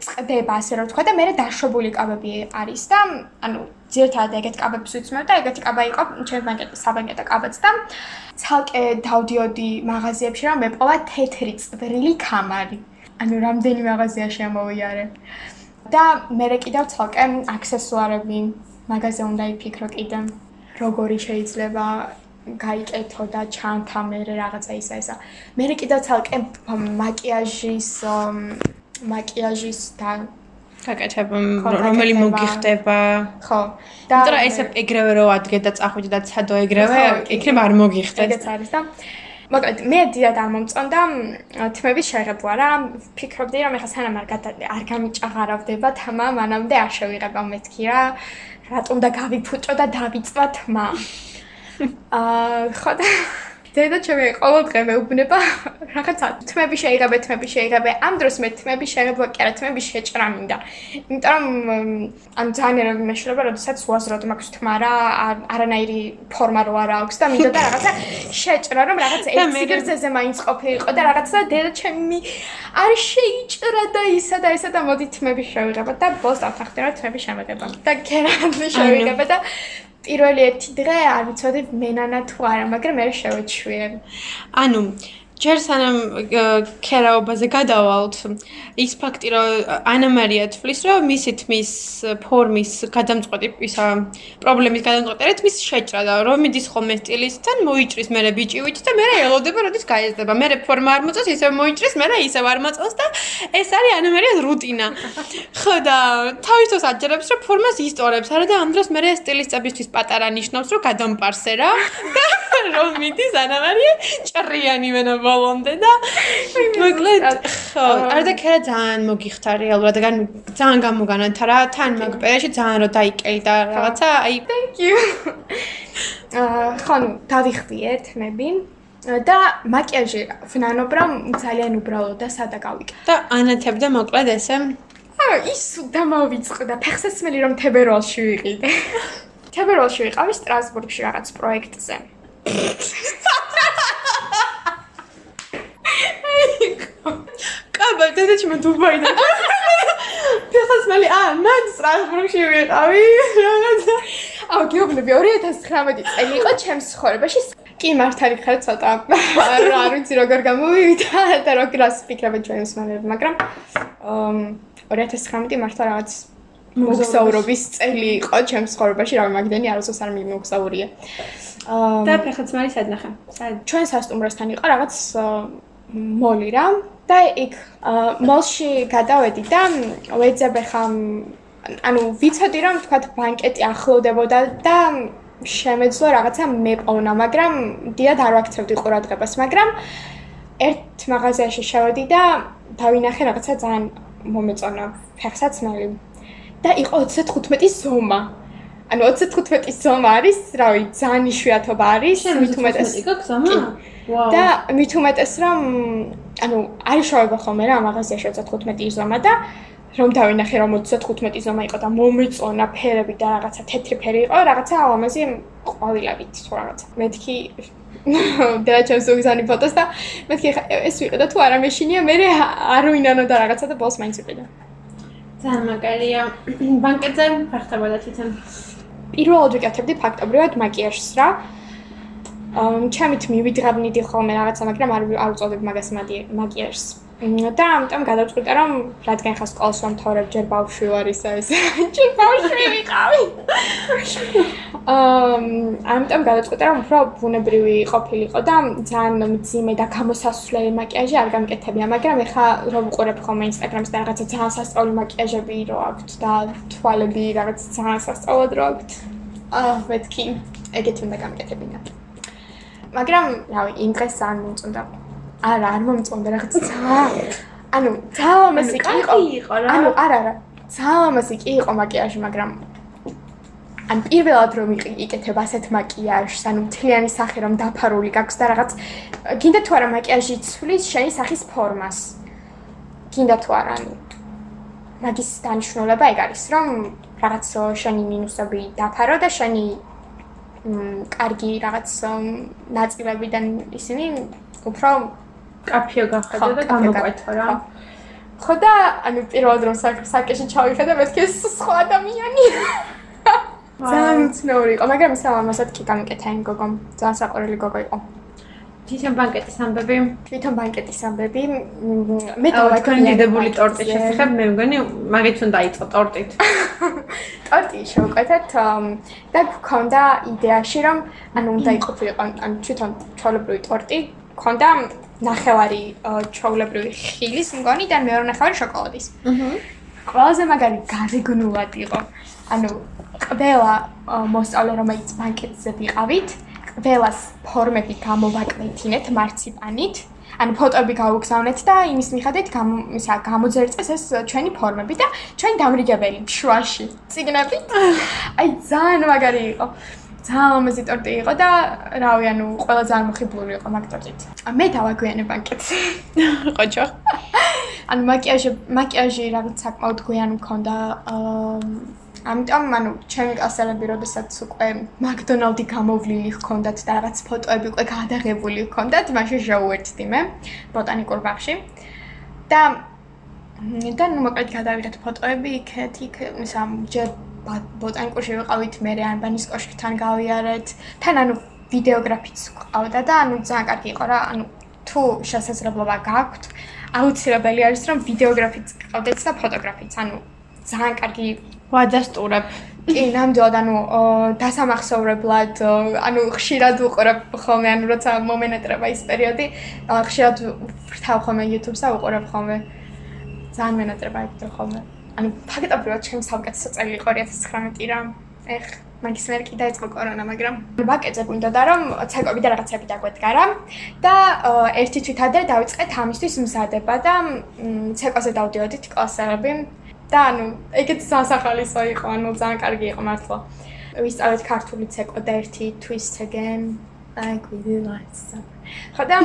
წდება, ასე რომ ვთქვა და მე დაშვებული კაბები არის და ანუ ძირთადად ეგეთ კაბებს ვიცნობ და ეგეთი კაბა იყო ჩემს ბანკეტის საბანკეტო კაბაც და ცალკე დავდიოდი მაღაზიებში რომ მეპოვა თეთრი წვრილი კამარი. ანუ რამდენი მაღაზია შემოვიარე. და მე კიდევ ცალკე აქსესუარები მაღაზია უნდა იფიქრო კიდე. როგორი შეიძლება გაიკეთო და ჩანთა მე რაღაცა ისა ისა. მე კიდევ ცალკე მაკიაჟის მაკიაჟის და გაკეთება რომელი მოგიხდება. ხო. და იმიტომ რომ ესე ეგრევე რო ადგე და წახვიდე და ცადო ეგრევე იქნება არ მოგიხდეს. ეგეც არის და მოკლედ მე დიდად არ მომწონდა თმების შეღებვა რა. ფიქრობდი რომ ეხა სანამ არ არ გამიჭაღარავდება თმა მანამდე არ შევიღება მეთქი რა. რატომ და გავიფუჭო და დავიწვა თმა. აა ხოდა დედა ჩემი ყოველ დღე მეუბნება რაღაცა თმები შეიძლება თმები შეიძლება ამ დროს მე თმები შეიძლება კი არა თმები შეჭრა მინდა. იმიტომ რომ ან ძალიან ერები მეშლება როდესაც უაზროდ მაქვს თმა რა არანაირი ფორმა რო არ აქვს და მინდა და რაღაცა შეჭრა რომ რაღაცა ერთ სიგრძეზე მაინც ყოფილიყო და რაღაცა დედა ჩემი არ შეიჭრა და ისა და ისა და მოდი თმები შევიღება და ბოლოს რომ თმები შემეგება და კერანი შევიღება და პირველი ერთი დღე არ ვიცოდი მენანა თუ არა, მაგრამ მე შევეჩვიე. ანუ ჯერ სანამ ქერაობაზე გადავალთ, ის ფაქტი რომ ანა მარია თვლის რომ მისი თმის ფორმის გადამწყვეტი ისა პრობლემის გადამწყვეტი არის მის შეჭრა და რომ მიდის ხოლმე სტილისტთან მოიჭრის მე ბიჭივით და მე ელოდება როდის გაიზრდება მე ფორმა არ მოწოს ისე მოიჭრის მე ისე არ მოწოს და ეს არის ანა მარიას რუტინა. ხო და თავისთავად აჯერებს რომ ფორმას ისტორებს არა და ამ დროს მე სტილისტებისთვის პატარა ნიშნავს რომ გადამპარსე რა. და რომ მიდის ანა მარია ჭრიანი მენა ბოლომდე და მოკლედ ხო. არ და ქერა ძალიან მოგიხთა რეალურად და ძალიან გამოგანათა რა თან მაგ პერიოდში ძალიან რო დაიკეი და რაღაცა აი thank you. აა ხო დავიხდიეთ მები და მაკიაჟი ვნანობ რომ ძალიან უბრალო და სადა გავიკე. და ანათებდა მოკლედ ესე. აა ის დამავიწყდა ფეხსაცმელი რომ თებერვალში ვიყიდე. თებერვალში ვიყავი სტრასბურგში რაღაც პროექტზე კაბა დედაჩი მე დუბაიდან ფეხსაცმელი აა მან სტრასბურგში ვიყავი. რაღაცა აუ გეუბნები 2019 წელი იყო ჩემს ცხოვრებაში. კი მართალი ხარ ცოტა. არ არ ვიცი როგორ გამოვიდა და როგორ ასფიქრებ ჩვენს მანერებს მაგრამ 2019 მართლა რაღაც მოგზაურობის წელი იყო ჩემს ცხოვრებაში რა მაგდენი არასოს არ მიმოგზაურია და ფეხსაცმელი სადნახე ჩვენ სასტუმროსთან იყო რაღაც მოლი რა და იქ მოლში გადავედი და ვეძებ ხა ანუ ვიცოდი რომ თქვა ბანკეტი ახლოვდებოდა და შემეძლო რაღაცა მეპოვნა, მაგრამ დიად არ ვაქცევდი ყურადღებას, მაგრამ ერთ მაღაზიაში შევედი და დავინახე რაღაცა ძალიან მომეწონა ფეხსაცმელი და იყო 35 ზომა. ანუ 35 ზომა არის, რავი, ძალიან იშვიათობა არის, მით უმეტეს. და მით უმეტეს რომ ანუ არის შევება ხოლმე რა მაღაზიაში 35 ზომა და რომ დავინახე რომ 35 ზომა იყო და მომეწონა ფერები და რაღაცა თეთრი ფერი იყო, რაღაცა ამაზე ყვავილებით თუ რაღაცა. მეთქი და ჩემს უგზანი ფოტოს და მეთქი ეს ვიყიდა თუ არა მეშინია მე არ ვინანო და რაღაცა და ბოლს მაინც ვიყიდა. ძალიან მაგარია. ბანკეტზე ფახტებოდა თვითონ. პირველად ვიკეთებდი ფაქტობრივად მაკიაჟს რა. ჩემით მივიდგაბნიდი ხოლმე რაღაცა, მაგრამ არ არ უწოდებ მაგას მაკიაჟს. და ამიტომ გადავწყვიტე რომ რადგან ხა სკოლას ვამთავრებ ჯერ ბავშვი ვარ ისა ეს. ჯერ ბავშვი ვიყავი. ამ ამიტომ გადავწყვიტე რომ უფრო ბუნებრივი ყოფილიყო და ძალიან მძიმე და გამოსასვლელი მაკიაჟი არ გამკეთებია მაგრამ ეხა რომ ვყურებ ხოლმე ინსტაგრამს და რაღაცა ძალიან სასწაული მაკიაჟები რო აქვს და თვალები რაღაც ძალიან სასწაულად რო აქვს აა მეთქი. ეგეთი უნდა გამკეთებინა მაგრამ რავი იმ დღეს ძალიან მომწონდა არა, არ მომწონდა რაღაც ძალიან. ანუ ძალამასი კი იყო რა. ანუ არა, არა. ძალამასი კი იყო მაკიაჟი, მაგრამ ან პირველად რომ იყეთებ ასეთ მაკიაჟს, ანუ მთლიანი სახე რომ დაფარული გაქვს და რაღაც გინდა თუ არა მაკიაჟი ცვლის შენი სახის ფორმას. გინდა თუ არა, ანუ მაგის დანიშნულება ეგ არის, რომ რაღაც შენი მინუსები დაფარო და შენი კარგი რაღაც ნაწილებიდან ისინი უფრო კაფეო გახედა და გამოყვეთა რა. ხო და ანუ პირველად რომ საკეში ჩავიხედე მეთქე სხვა ადამიანია. ძალიან ცნოური იყო, მაგრამ ისე ამასაც კი გამიკეთა იმ გოგომ. ძალიან საყვარელი გოგო იყო. თვითონ ბანკეტის ამბები, თვითონ ბანკეტის ამბები. მე თქვენ დიდებული ტორტი შესახებ მე მგონი მაგით უნდა დაიწყო ტორტით. ტორტი შევკვეთეთ და გქონდა იდეაში რომ ანუ უნდა იყოფილიყო ანუ თვითონ ჩოლებრივი ტორტი. გქონდა ნახევარი ჩაულებრივი ხილის მგონი და მეორე ნახევარი შოკოლადის. აჰა. ყველაზე მაგარი გარეგნულად იყო. ანუ ყველა მოსწავლე რომელიც ბანკეტზე ვიყავით, ყველას ფორმები გამოვაკვეთინეთ მარციპანით. ანუ ფოტოები გავუგზავნეთ და იმის მიხედვით გამო ისა გამოძერწეს ეს ჩვენი ფორმები და ჩვენი დამრიგებელი შუაში. ციგნებით. აი ძალიან მაგარი იყო. ძალიან ლამაზი ტორტი იყო და რავი, ანუ ყველა ძალიან მოხიბლული იყო მაგ ტორტით. მე დავაგვიანე ბანკეტს. ყოჩო. ანუ მაკიაჟი, მაკიაჟი რაღაც საკმაოდ გვიანი მქონდა. ამიტომ, ანუ ჩემი კლასელები, როდესაც უკვე მაკდონალდი გამოვლილი ჰქონდათ და რაღაც ფოტოები უკვე გადაღებული ჰქონდათ, მაშინ შევუერთდი მე ბოტანიკურ ბაღში. და და ნუ მოკლედ გადავიდეთ ფოტოები იქეთ, იქ ისა ჯერ ბოტანიკურში ვიყავით, მე ან ბანის კოშკთან გავიარეთ. თან ანუ ვიდეოგრაფიც ყავდა და ანუ ძალიან კარგი იყო რა, ანუ თუ შესაძლებლობა გაქვთ, აუცილებელი არის რომ ვიდეოგრაფიც ყავდეთ და ფოტოგრაფიც, ანუ ძალიან კარგი ვადასტურებ. კი, ნამდვილად ანუ დასამახსოვრებლად, ანუ ხშირად უყურებ ხოლმე, ანუ როცა მომენატრება ის პერიოდი, ხშირად ვრთავ ხოლმე YouTube-ს და უყურებ ხოლმე. ძალიან მენატრება იქ ხოლმე. ანუ ფაქტობრივად ჩემს სამკეთო წელი იყო 2019 რა. ეხ მაგის მერ კიდე ეწყო კორონა, მაგრამ ბაკეზე გვინდა და რომ ცეკვები და რაღაცები დაგვედგა რა. და ერთი თვით ადრე დავიწყეთ ამისთვის მზადება და ცეკვაზე დავდიოდით კლასელები. და ანუ ეგეც სასახალისო იყო, ანუ ძალიან კარგი იყო მართლა. ვისწავლეთ ქართული ცეკვა და ერთი twist again like we do like some. ხოდა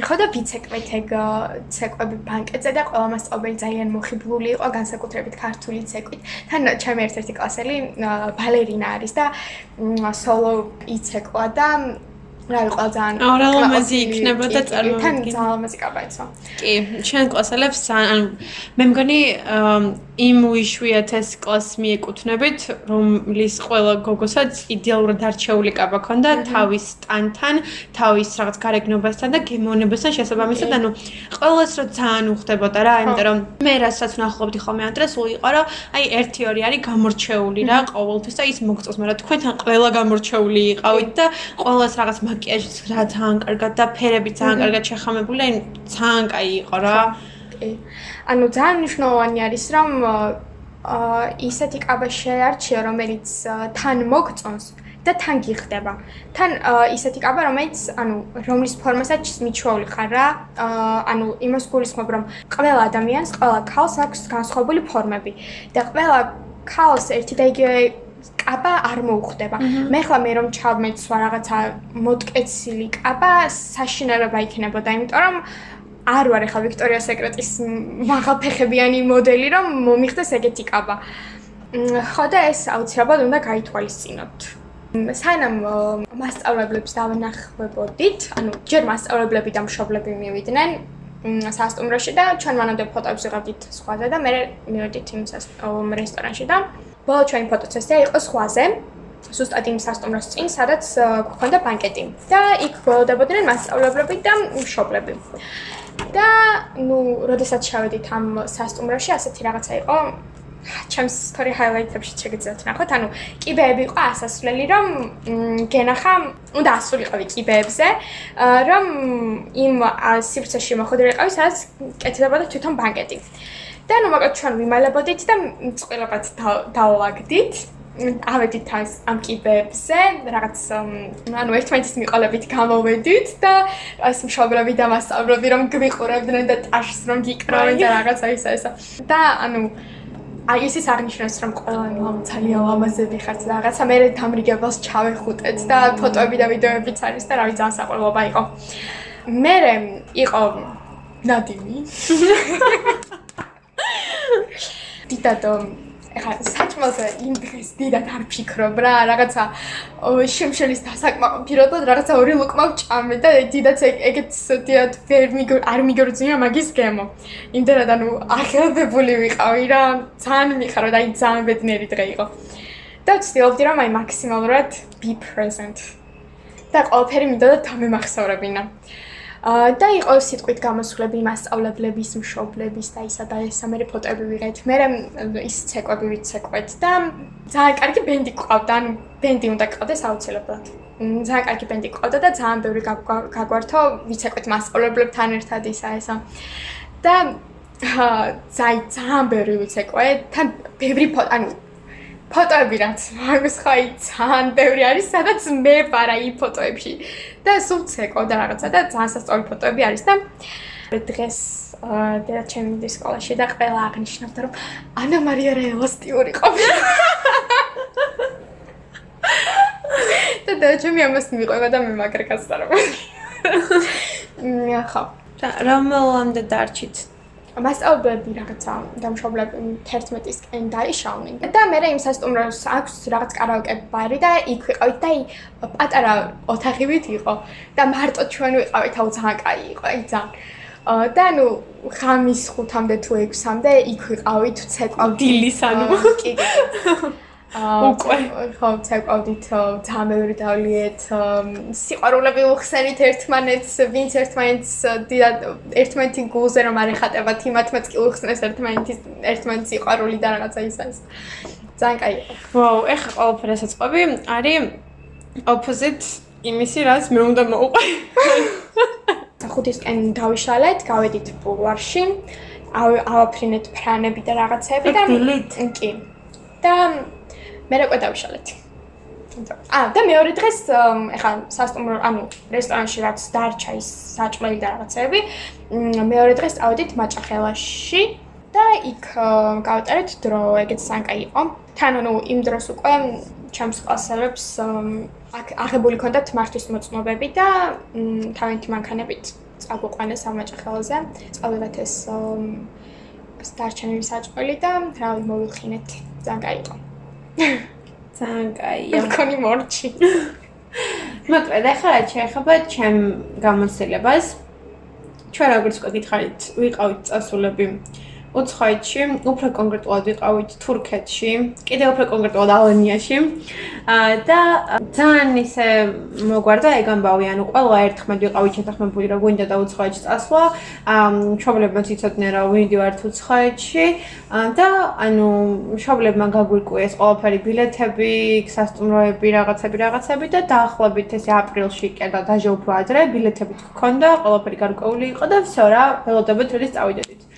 ხო და ვიცეკვეთ ეგ ცეკვები ბანკეტზე და ყველა მასწავლებელი ძალიან მოხიბლული იყო განსაკუთრებით ქართული ცეკვით. თან ჩემი ერთ-ერთი კლასელი ბალერინა არის და სოლო იცეკვა და რა იყო ძალიან არალამაზი იქნება და წარმოგიდგენთ ძალიან ლამაზი კაბაიცო. კი, ჩვენ კლასელებს ანუ მე მგონი იმ უიშვიათეს კლასს მიეკუთვნებით, რომლის ყველა გოგოსაც იდეალურად არჩეული კაბა ქონდა თავის სტანთან, თავის რაღაც გარეგნობასთან და გემოვნებასთან შესაბამისად, ანუ ყველას რა ძალიან უხდებოდა რა, იმიტომ რომ მე რასაც ნახობდი ხოლმე ამ დროს უიყო რა, აი 1-2 არის გამორჩეული რა ყოველთვის და ის მოგწოს, მაგრამ თქვენთან ყველა გამორჩეული იყავით და ყველას რაღაც მაკიაჟიც რა ძალიან კარგად და ფერები ძალიან კარგად შეხამებული, ძალიან კაი იყო რა. კი. ანუ ძალიან მნიშვნელოვანი არის რომ აა ისეთი კაბა შეარჩიო, რომელიც თან მოგწონს და თან გიხდება. თან ისეთი კაბა, რომელიც ანუ რომლის ფორმასაც მიჩვეული ხარ რა, აა ანუ იმას გულისხმობ, რომ ყველა ადამიანს, ყველა ქალს აქვს განსხვავებული ფორმები და ყველა ქალს ერთი და იგივე კაბა არ მოუხდება. მე ხლა მე რომ ჩავმეცვა რაღაცა მოტკეცილი კაბა, საშინელება იქნებოდა, იმიტომ რომ არ ვარ ახლა ვიქტორია სეკრეტის მაღალფეხებიანი მოდელი, რომ მომიხდეს ეგეთი კაბა. ხო და ეს აუცილებლად უნდა გაითვალისწინოთ. სანამ მასწავლებლებს დავანახებოდით, ანუ ჯერ მასწავლებლები და მშობლები მივიდნენ სასტუმროში და ჩვენ მანამდე ფოტოებს ვიღებდით სხვაზე და მე მივედით იმ რესტორანში და ბოლო ჩვენი ფოტოცესია იყო სხვაზე. ზუსტად იმ სასტუმროს წინ, სადაც გვქონდა ბანკეტი და იქ გველოდებოდნენ მასწავლებლები და მშობლები. და ნუ, როდესაც ჩავედით ამ სასტუმროში, ასეთი რაღაცა იყო. ჩემს story highlight-ებში შეგიძლიათ ნახოთ, ანუ კიბეები იყო ასასვლელი, რომ გენახა, უნდა ასულიყავი კიბეებზე, რომ იმ სივრცეში მოხვდრიყავი, სადაც კეთდებოდა თვითონ ბანკეტი. და ნუ მაგათ ჩვენ ვიმალებოდით და წყვილებად დავალაგდით. ავედით ამ ამ კიბებზე, რაღაც ანუ ერთმანეთის მიყოლებით გამოვედით და ეს მშობლები და მასწავლებლები რომ გვიყურებდნენ და ტაშს რომ გიკრავენ და რაღაცა ისა ისა. და ანუ აი ეს ის აღნიშნავს რომ ყველანი ლამცალია ლამაზები ხართ და რაღაცა მე დამრიგებელს ჩავეხუტეთ და ფოტოები და ვიდეოებიც არის და რავი ძალიან საყვარლობა იყო. მე იყო ნადიმი. დიდადო ეხა საჭმელზე იმ დღეს დიდად არ ფიქრობ რა რაღაცა შემშელის დასაკმაყოფილებლად რაღაცა ორი ლუკმა ვჭამე და დიდად ეგეთ დიდად ვერ მიგო არ მიგორძია მაგის გემო. იმდენად ანუ აღელვებული ვიყავი რა ძალიან მიხარო და აი ძალიან ბედნიერი დღე იყო. და ვცდილობდი რომ აი მაქსიმალურად be present. და ყველაფერი მინდოდა თამემახსოვრებინა და იყო სიტყვით გამოსვლები მასწავლებლების, მშობლების და ისა და ესა მე ფოტოები ვიღეთ. მე ის ცეკვები ვიცეკვეთ და ძალიან კარგი ბენდი ყავდა, ანუ ბენდი უნდა ყავდეს აუცილებლად. ძალიან კარგი ბენდი ყავდა და ძალიან ბევრი გაგვართო ვიცეკვეთ მასწავლებლებთან ერთად ისა ესა. და ძალიან ძალიან ბევრი ვიცეკვეთ, თან ბევრი ფოტო, ანუ ფოტოები რაც მაგის ხაი ძალიან ბევრი არის სადაც მე ვარ აი ფოტოებში. და სულ ცეკო და რაღაცა და ძალიან სასწაული ფოტოები არის და დღეს და ჩემი დის სკოლაში და ყველა აღნიშნავდა რომ ანა მარია რა ელასტიური ყოფილა. და და ჩემი ამას მიყვება და მე მაგრაკაც დარავ მე ხო. რომელამდე დარჩით მასწავლებლები რაღაცა დამშობლები 11-ისკენ დაიშავნენ. და მე იმ სასტუმროს აქვს რაღაც კარაოკე ბარი და იქ ვიყავით და პატარა ოთახივით იყო. და მარტო ჩვენ ვიყავით აუ ძალიან კაი იყო აი ძალიან. და ნუ ხამის 5-მდე თუ 6-მდე იქ ვიყავით ცეკვავ დილის ანუ. კი კი უკვე. ხო ცეკვავდით ძამეური დავლიეთ სიყვარულები უხსენით ერთმანეთს ვინც ერთმანეთს ერთმანეთი გულზე რომ არ ეხატებათ იმათმაც კი უხსნეს ერთმანეთის ერთმანეთის სიყვარული და რაღაცა ის ძალიან კაი ვაუ ეხა ყველაფერი საწყობი არის opposite იმისი რაც მე უნდა მოუყვე. ხუთისკენ დავიშალეთ გავედით ბულვარში ავაფრინეთ ფრანები და რაღაცები და კი. და მე რა ყვედავშალეთ. აა და მეორე დღეს ეხა სასტუმრო ანუ რესტორანში რაც დარჩა ის საჭმელი და რაღაცები მეორე დღეს წავედით მაჭახელაში და იქ გავატარეთ დრო ეგეც სანკა იყო. თან ანუ იმ დროს უკვე ჩემს კლასელებს აღებული ქონდათ მართვის მოწმობები და თავენთი მანქანებით წაგვიყვანეს ამ მაჭახელაზე წავედით ეს დარჩენილი საჭმელი და რავი მოვიხინეთ ძალიან კაი იყო ძალიან კაია. მქონი მორჩი. მაგრამ ახლა რაც შეეხება ჩემ გამოცდილებას ჩვენ როგორც გითხარით, ვიყავით წასულები უცხოეთში, უფრო კონკრეტულად ვიყავით თურქეთში, კიდევ უფრო კონკრეტულად ალანიაში. აა და ძალიან ისე მოგვარდა ეგ ამბავი, ანუ ყველა ერთხმად ვიყავით შეთანხმებული, რომ გვინდა და უცხოეთში წასვლა. აა მშობლებმა ციცოდნენ, რომ ვიდივართ უცხოეთში და ანუ მშობლებმა გაგვირკვიეს ყველაფერი ბილეთები, სასტუმროები, რაღაცები, რაღაცები და დაახლოებით ესე აპრილში კიდე დაჟე უფრო ადრე ბილეთები გქონდა, ყველაფერი გარკვეული იყო და всё რა, ველოდებოდ როდის წავიდეთ.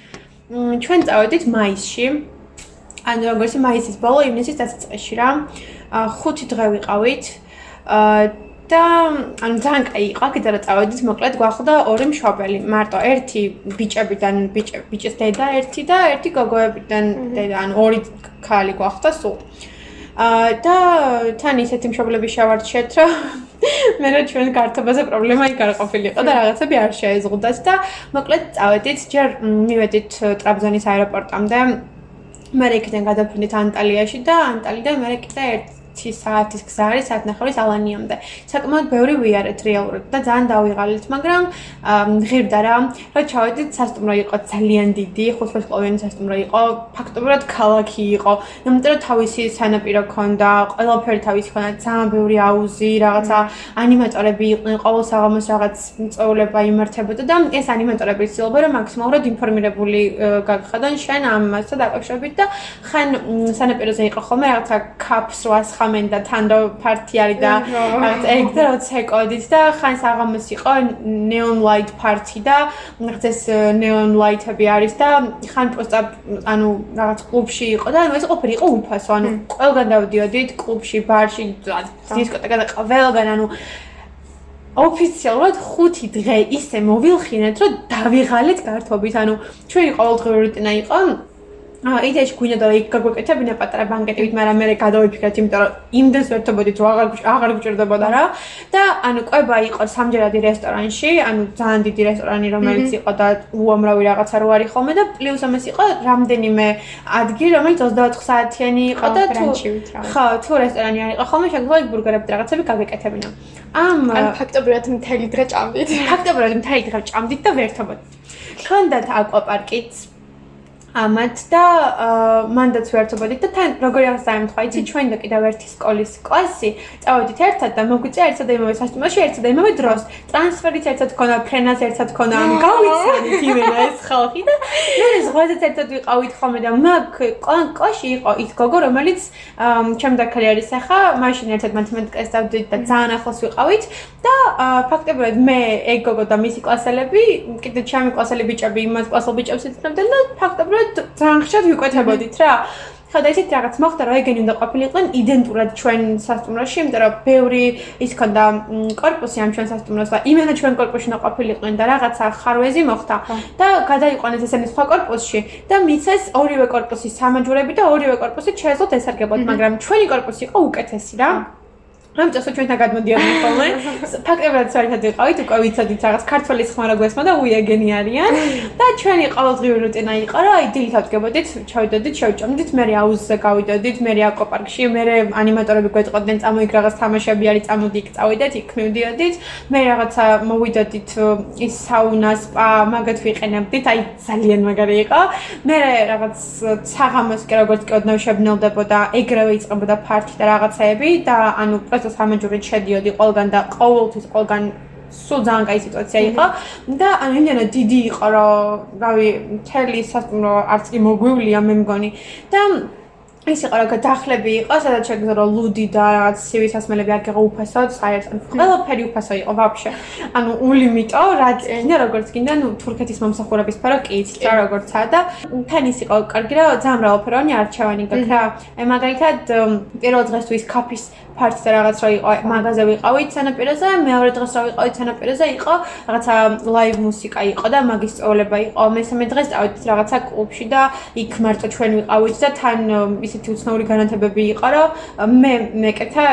ჩვენ წავედით მაისში. ანუ როგორც მაისის ბოლო ივნისის დასაწყისში რა. ხუთი დღე ვიყავით. და ანუ ძალიან კაი იყო, კიდე რა წავედით, მოკლედ გვახდა ორი მშობელი, მარტო ერთი ბიჭებიდან ბიჭი ბიჭის დედა ერთი და ერთი გოგოებიდან დედა, ანუ ორი ქალი გვახდა სულ. და თან ისეთი მშობლები შევარჩიეთ, რომ მე რა ჩვენ კარტობაზე პრობლემა იქ არ ყოფილიყო და რაღაცები არ შეეზღუდათ და მოკლედ წავედით, ჯერ მივედით ტრაბზონის აეროპორტამდე. მე რეკიდან გადავფრინდით ანტალიაში და ანტალიდან მე კიდე ერთი 10 საათის გზა არის საათნახევრის ალანიამდე. საკმაოდ ბევრი ვიარეთ რეალურად და ძალიან დავიღალეთ, მაგრამ ღირდა რა, რომ ჩავედით სასტუმრო იყო ძალიან დიდი, ხუთვარსკვლავიანი სასტუმრო იყო, ფაქტობრივად ქალაქი იყო. იმიტომ რომ თავისი სანაპირო ქონდა, ყველაფერი თავისი ქონდა, ძალიან ბევრი აუზი, რაღაცა ანიმატორები იყვნენ, ყოველ საღამოს რაღაც წვეულება იმართებოდა და ეს ანიმატორები ცდილობენ რომ მაქსიმალურად ინფორმირებული გაგხადონ შენ ამასთან დაკავშირებით და ხან სანაპიროზე იყო ხოლმე რაღაცა კაფს 800 ხამენ და თანდო პარტი არის და რაღაც ეგ როცა ეკოდით და ხან საღამოს იყო neon light party და რაღაც neon light-ები არის და ხან პროსტა ანუ რაღაც კლუბში იყო და ანუ ეს ყოფილი იყო უფასო ანუ ყველგან დავდიოდით კლუბში ბარში დისკოტეკა და ყველგან ანუ ოფიციალურად 5 დღე ისე მოვილხინეთ რომ დავიღალეთ გართობით. ანუ ჩვენი ყოველდღიური რუტინა იყო იდეაში გვინდა რომ იქ გაგვეკეთებინა პატარა ბანკეტივით, მაგრამ მე გადავიფიქრეთ, იმიტომ რომ იმდენს ვერთობოდით, რომ აღარ აღარ გვჭირდებოდა რა. და ანუ ყვება იყო სამჯერადი რესტორანში, ანუ ძალიან დიდი რესტორანი, რომელიც იყო და უამრავი რაღაცა რო არის ხოლმე და პლუს ამას იყო რამდენიმე ადგილი, რომელიც 24 საათიანი იყო და თუ ხო, თუ რესტორანი არ იყო ხოლმე, შეგვიძლია იქ ბურგერები რაღაცები გავეკეთებინა. ამ ან ფაქტობრივად მთელი დღე ჭამდით. ფაქტობრივად მთელი დღე ჭამდით და ვერთობოდით. ქონდათ აკვაპარკიც ამათ და მანდაც ვერთობოდით და თან როგორი აღს დაემთხვა? იცი ჩვენ და კიდევ ერთი სკოლის კლასი წავედით ერთად და მოგვიწია ერთად და იმავე სასტუმროში ერთად და იმავე დროს. ტრანსფერიც ერთად ქონა ფრენას ერთად ქონა ანუ გავიცანით იმენა ეს ხალხი და მე ზღვაზეც ერთად ვიყავით ხოლმე და მაგ კლასში იყო ის გოგო რომელიც ჩემ დაქალი არის ახლა მაშინ ერთად მათემატიკას დავდით და ძალიან ახლოს ვიყავით და ფაქტობრივად მე ეგ გოგო და მისი კლასელები კიდე ჩემი კლასელი ბიჭები იმას კლასელ ბიჭებს იცნობდნენ და ფაქტობრივად რომ ძალიან ხშირად ვიკვეთებოდით რა. ხო და ისეთ რაღაც მოხდა, რომ ეგენი უნდა ყოფილიყვნენ იდენტურად ჩვენ სასტუმროში, იმიტომ რომ ბევრი ის ქონდა корпуსი ამ ჩვენ სასტუმროს და იმენა ჩვენ корпуსში უნდა ყოფილიყვნენ და რაღაცა ხარვეზი მოხდა და გადაიყვანეს ესენი სხვა корпуსში და მიცეს ორივე корпуსის სამაჯურები და ორივე корпуსი შეეძლოთ ესარგებოდ, მაგრამ ჩვენი корпуსი იყო უკეთესი რა. ამიტომ ჩვენთან გადმოდიოდნენ ხოლმე. ფაქტებად საერთოდ ვიყავით, უკვე ვიცოდით რაღაც ქართველის ხმარა გვესმა და უიეგენი არიან. და ჩვენი ყოველდღიური რუტინა იყო, რომ აი დილით ავდგებოდით, ჩავიდოდით, შევჭამდით, მე აუზზე გავიდოდით, მე აკოპარკში, მე ანიმატორები გვეწყოდნენ, წამოიგ რაღაც თამაშები არის, წამოდი იქ წავიდეთ, იქ მივდიოდით. მე რაღაცა მოვიდოდით ის საუნა, სპა, მაგათ ვიყენებდით, აი ძალიან მაგარი იყო. მე რაღაც საღამოს კი როგორც კი ოდნავ შებნელდებოდა, ეგრევე იწყებოდა ფარტი და რაღაცეები და ანუ ეს სამაჯურით შედიოდი ყველგან და ყოველთვის ყველგან სულ ძალიან კაი სიტუაცია იყო. და ანუ იმენა დიდი იყო რომ რავი მთელი სასტუმრო არც კი მოგვივლია მე მგონი. და ის იყო რა გადახლები იყო სადაც შეგძლო რომ ლუდი და რაღაც სივის ასმელები აგიღო უფასოდ საერთოდ ყველაფერი უფასო იყო ვაფშე. ანუ ულიმიტო რაც ინდა როგორც გინდა ნუ თურქეთის მომსახურების ფარო კი იცით რა როგორცაა და თან ის იყო კარგი რა ძალიან მრავალფეროვანი არჩევანი გაქვს რა აი მაგალითად პირველ დღეს თუ ის კაფის ფარტი და რაღაც რა იყო მაღაზია ვიყავით სანაპიროზე მეორე დღეს რა ვიყავით სანაპიროზე იყო რაღაცა ლაივ მუსიკა იყო და მაგის წოლება იყო. მესამე დღეს წავედით რაღაცა კლუბში და იქ მარტო ჩვენ ვიყავით და თან ისეთი უცნაური განათებები იყო, რომ მე მეკეთა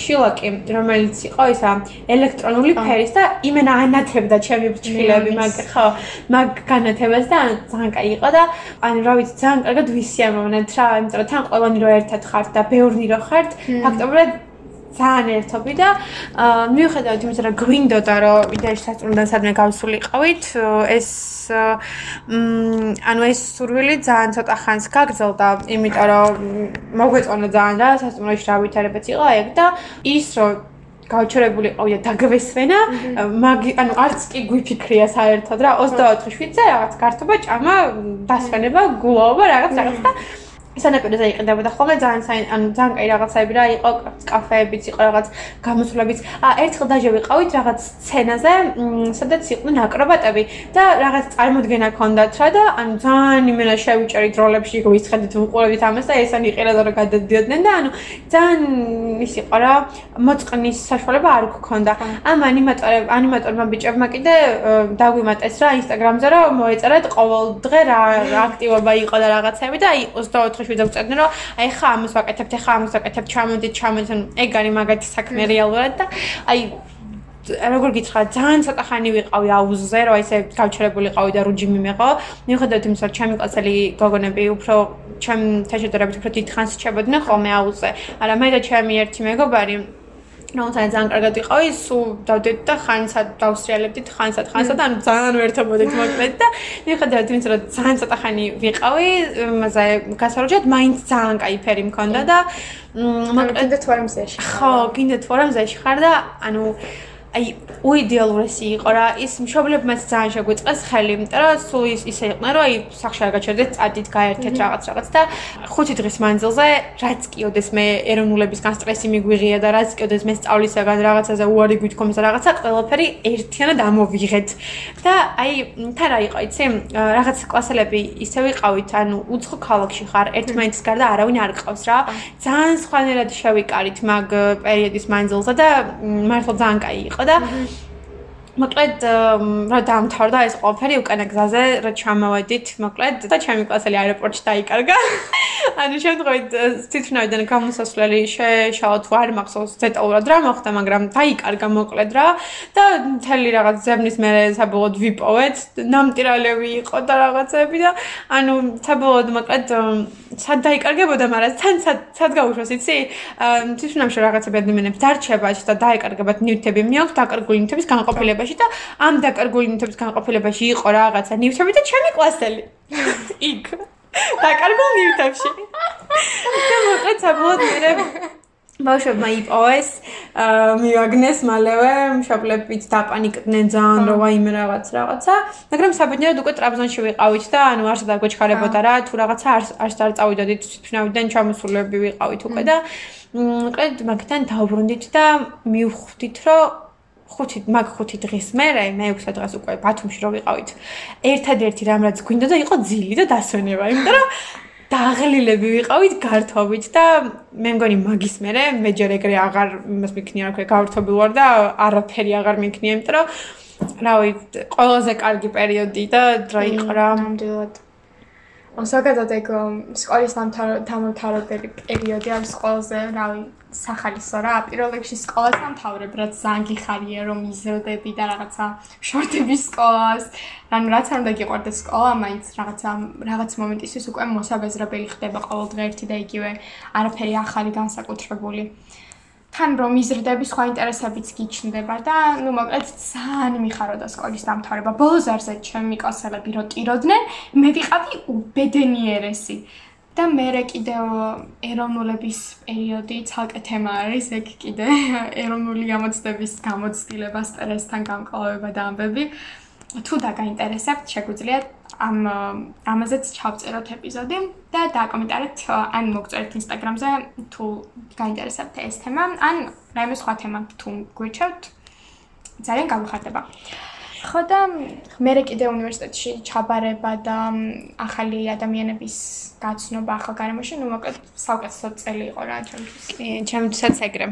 შილაკი, რომელიც იყო ისა ელექტრონული ფერის და იმენა ანათებდა ჩემი ბრჭყილები, მაგ ხო, მაგ განათებას და ძალიან კაი იყო და ანუ რა ვიცი, ძალიან კარგად ვისიამოვნებთ რა, იმიტომ რომ თან ყველანი რო ერთად ხართ და ბევრნი რო ხართ, ფაქტობრივად ძალიან ერთობი და მიუხედავად იმისა, რომ გვინდოდა, რომ იდეაში სასწრუნდან სადმე გავსულიყავით, ეს ანუ ეს სურვილი ძალიან ცოტა ხანს გაგრძელდა, იმიტომ რომ მოგვეწონა ძალიან რა, სასწრუნოში რა ვითარებაც იყო ეგ და ის რომ გავჩერებული ყავია დაგვესვენა, მაგი ანუ არც კი გვიფიქრია საერთოდ რა 24 შვიცე რაღაც გართობა ჭამა დასვენება გულაობა რაღაც რაღაც და სანაპიროზე იყიდებოდა ხოლმე ძალიან ანუ ძალიან კაი რაღაცები რა იყო კაფეებიც იყო რაღაც გამოსვლებიც. ა ერთხელ დაჟე ვიყავით რაღაც სცენაზე სადაც იყვნენ აკრობატები და რაღაც წარმოდგენა ქონდათ რა და ანუ ძალიან იმენა შევიჭერით როლებში ვიცხედით უყურებით ამას და ესენი იყირა და გადადიოდნენ და ანუ ძალიან ის იყო რა მოწყნის საშუალება არ გქონდა. ამ ანიმატორებ ანიმატორმა ბიჭებმა კიდე დაგვიმატეს რა ინსტაგრამზე რომ მოეწერათ ყოველ დღე რა აქტივობა იყო და რაღაცები და აი 24 ხუში დავწერდნენ რომ აი ხა ამას ვაკეთებთ ხა ამას ვაკეთებთ ჩამოდით ჩამოდით ეგ არის მაგათი საქმე რეალურად და აი როგორ გითხრათ ძალიან ცოტა ხანი ვიყავი აუზზე რომ ესე გავჩერებული ყავი და რუჯი მიმეყო მიუხედავად იმისა რომ ჩემი კლასელი გოგონები უფრო ჩემ თეატრებში უფრო დიდხანს ჩებოდნენ ხოლმე აუზზე. არა მე და ჩემი ერთი მეგობარი რომ ძალიან ძალიან კარგად იყავი, სულ დავდეთ და ხანსად დავსრიალებდით, ხანსად, ხანსად, ან ძალიან ვერ თამოდეთ მოკლედ და მიუხედავად იმისა, რომ ძალიან ცოტა ხანი ვიყავი, მაზე გასაროჯად მაინც ძალიან კაი ფერი მქონდა და მოკლედ გინდა თუ არა მზეში. ხო, გინდა თუ არა მზეში ხარ და ანუ აი უიდეალურესი იყო რა. ის მშობლებმაც ძალიან შეგვიწყეს ხელი იმიტომ რომ სულ ის ისე იყო რომ აი სახში არ გაჩერდეთ წადით გაერთეთ რაღაც რაღაც და ხუთი დღის მანძილზე რაც კიოდეს მე ეროვნულების განსტრესი მიგვიღია და რაც კიოდეს მე სწავლისაგან რაღაცაზე უარი გვითქომს რაღაცა ყველაფერი ერთიანად ამოვიღეთ. და აი თან რა იყო იცი რაღაც კლასელები ისე ვიყავით ანუ უცხო ქალაქში ხარ ერთმანეთის გარდა არავინ არ ყავს რა. ძალიან სხვანაირად შევიკარით მაგ პერიოდის მანძილზე და მართლა ძალიან კაი იყო და მოკლედ რა დამთავრდა ეს ყველაფერი უკანა გზაზე რა ჩამოვედით მოკლედ და ჩემი კლასელი აეროპორტში დაიკარგა ანუ შემთხვევით თვითნავიდან გამოსასვლელი შეშალა თუ არ მახსოვს დეტალურად რა მოხდა მაგრამ დაიკარგა მოკლედ რა. და მთელი რაღაც ზებნის მე საბოლოოდ ვიპოვეთ. ნამტირალები იყო და რაღაცები და ანუ საბოლოოდ მოკლედ სად დაიკარგებოდა მაგრამ თან სად გაუშვას იცი? თვითნავში რაღაცები ადამიანებს დარჩება და დაიკარგებათ ნივთები. მე აქვს დაკარგული ნივთების განყოფილებაში და ამ დაკარგული ნივთების განყოფილებაში იყო რაღაცა ნივთები და ჩემი კლასელი. იქ დაკარგულ ნივთებში. და მოკლედ საბოლოოდ მე ბავშვებმა იპოვეს, მივაგნეს მალევე, მშობლებიც დაპანიკდნენ ძალიან, რომ აი მე რაღაც რაღაცა, მაგრამ საბედნიეროდ უკვე ტრაბზონში ვიყავით და ანუ არც და გოჩქარებოდა რა, თუ რაღაცა არც არც არ წავიდოდით თვითნავიდან ჩამოსულები ვიყავით უკვე და მოკლედ მაგთან დაუბრუნდით და მივხვდით, რომ ხუთი მაგ ხუთი დღის მერე მე 6 დღეს უკვე ბათუმში რო ვიყავით ერთადერთი რამ რაც გვინდა და იყო ძილი და დასვენება იმიტომ რომ დაღლილები ვიყავით გართობით და მე მგონი მაგის მერე მე ჯერ ეგრე აღარ იმას მიქნია რა ქვია გავრთობილ ვარ და არაფერი აღარ მიქნია იმიტომ რომ რავი ყველაზე კარგი პერიოდი და დრო იყო რა. ნამდვილად ოსაკადად ეგ სკოლის დამთავრებელი პერიოდი არის ყველაზე რავი სახალისო რა პირველ რიგში სკოლას დამთავრებ რაც ძალიან გიხარია რომ იზრდები და რაღაცა შორტების სკოლას. ან რაც არ უნდა გიყვარდეს სკოლა მაინც რაღაცა რაღაც მომენტისთვის უკვე მოსაბეზრებელი ხდება ყოველ დღე ერთი და იგივე არაფერი ახალი განსაკუთრებული თან რომ იზრდები სხვა ინტერესებიც გიჩნდება და ნუ მოკლედ ძალიან მიხაროდა სკოლის დამთავრება. ბოლოს არზე ჩემი კლასელები რო ტიროდნენ მე ვიყავი უბედენიერესი და მე კიდევ ეროვნულების პერიოდი ცალკე თემა არის ეგ კიდე. ეროვნული გამოცდების გამოცდილება სტრესთან გამკლავება და ამბები. თუ დაგაინტერესებთ შეგვიძლია ამ ამაზეც ჩავწეროთ ეპიზოდი და დააკომენტარეთ ან მოგწერეთ ინსტაგრამზე თუ გაინტერესებთ ეს თემა. ან რაიმე სხვა თემა თუ გვიჩევთ ძალიან გამხარდება ხო და მე კიდე უნივერსიტეტში ჩაბარება და ახალი ადამიანების გაცნობა ახალ გარემოში, ნუ მოკლედ საუკეთესო წელი იყო რა ჩემთვის. ჩემთვისაც ეგრე.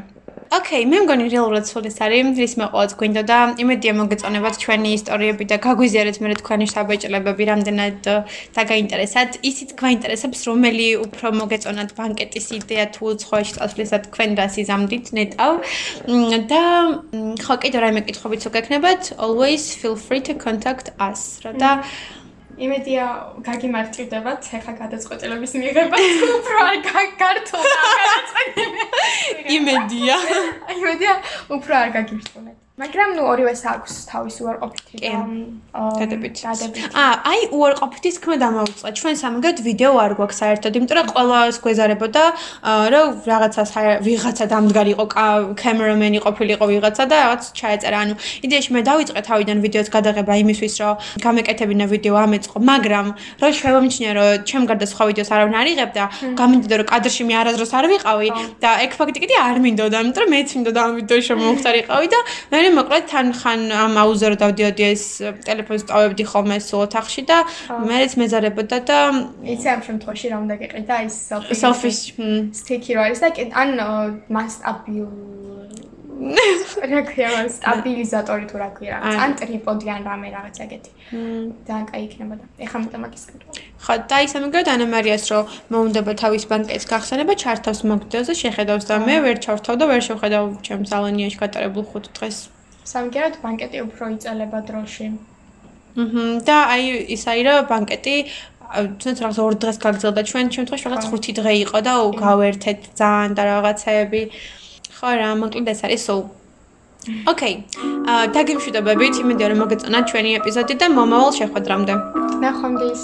ოკეი, მე მგონი რეალურად სულ ეს არის, ის მე ყოველთვის გვინდა და იმედია მოგეწონებათ ჩვენი ისტორიები და გაგვიზიარეთ მე თქვენი საბეჭლებები რამდენად დაგაინტერესათ. ისიც გვაინტერესებს, რომელი უფრო მოგეწონათ ბანკეტის იდეა თუ ცხოეში წასვლისა თქვენ რას იზამდით ნეტავ. და ხო, კიდევ რაიმე კითხვებიც თუ გექნებათ, always feel free to contact us. რა და იმედია გაგიმარტივდებათ ახლა გადაწყვეტილების მიღება უფრო არ გაგართულდა გადაწყვეტილება იმედია იმედია უფრო არ გაგირწმუნეთ მაგრამ ნუ ორივეს აქვს თავისი უარყოფითი და დადებითი. აა, აი უარყოფითი თქმა დამოუწყა. ჩვენ სამგად ვიდეო არ გვაქვს საერთოდ, იმიტომ რომ ყველას გვეზარებოდა, აა, რომ რაღაცა ვიღაცა დამდგარი იყო, კამერამენი ყოფილიყო ვიღაცა და რაღაც ჩაეწერა. ანუ იდეაში მე დავიწყე თავიდან ვიდეოს გადაღება იმისთვის, რომ გამეკეთებინა ვიდეო ამეწყო, მაგრამ რო შევამჩნია, რომ ჩემ გარდა სხვა ვიდეოს არავინ არ იღებდა, გამიმდიდა რომ კადრში მე არასდროს არ ვიყავი და ეგ ფაქტიკი არ მინდოდა, იმიტომ რომ მეც მინდოდა ამ ვიდეოში რომ მომხდარიყავი და მე მოკლედ თან ხან ამ აუზერო დავდიოდი ეს ტელეფონს ტოვებდი ხოლმე სულ ოთახში და მეც მეზარებოდა და იცი ამ შემთხვევაში რა უნდა გიყიდე და ის selfie selfish სტიკი რო არის და ან მასტაბილ რა ქვია მას სტაბილიზატორი თუ რა ქვია. ან. ტრიპოდი ან რამე რაღაც ეგეთი. ძალიან კაი იქნება და ეხლა მეტა მაგის კითხვა ხო და ის ამგვარად ანა მარიას რომ მოუნდება თავის ბანკის გახსენება ჩართავს მაგდეოზე შეხედავს და მე ვერ ჩავრთავ და ვერ შევხედავ ჩემს ალანიაში გატარებულ 5 დღეს. სამგერად ბანკეტი უფრო იწელება დროში. მჰმ და აი ის აი რა ბანკეტი თუნდაც რაღაც ორ დღეს გაგრძელდა ჩვენ შემთხვევაში რაღაც 5 დღე იყო და გავერთეთ ძალიან და რაღაცეები ხო რა მოკლედ ეს არის სულ ოკეი აა დაგემშვიდობებით იმედია რომ მოგეწონა ჩვენი ეპიზოდი და მომავალ შეხვედრამდე. ნახვამდის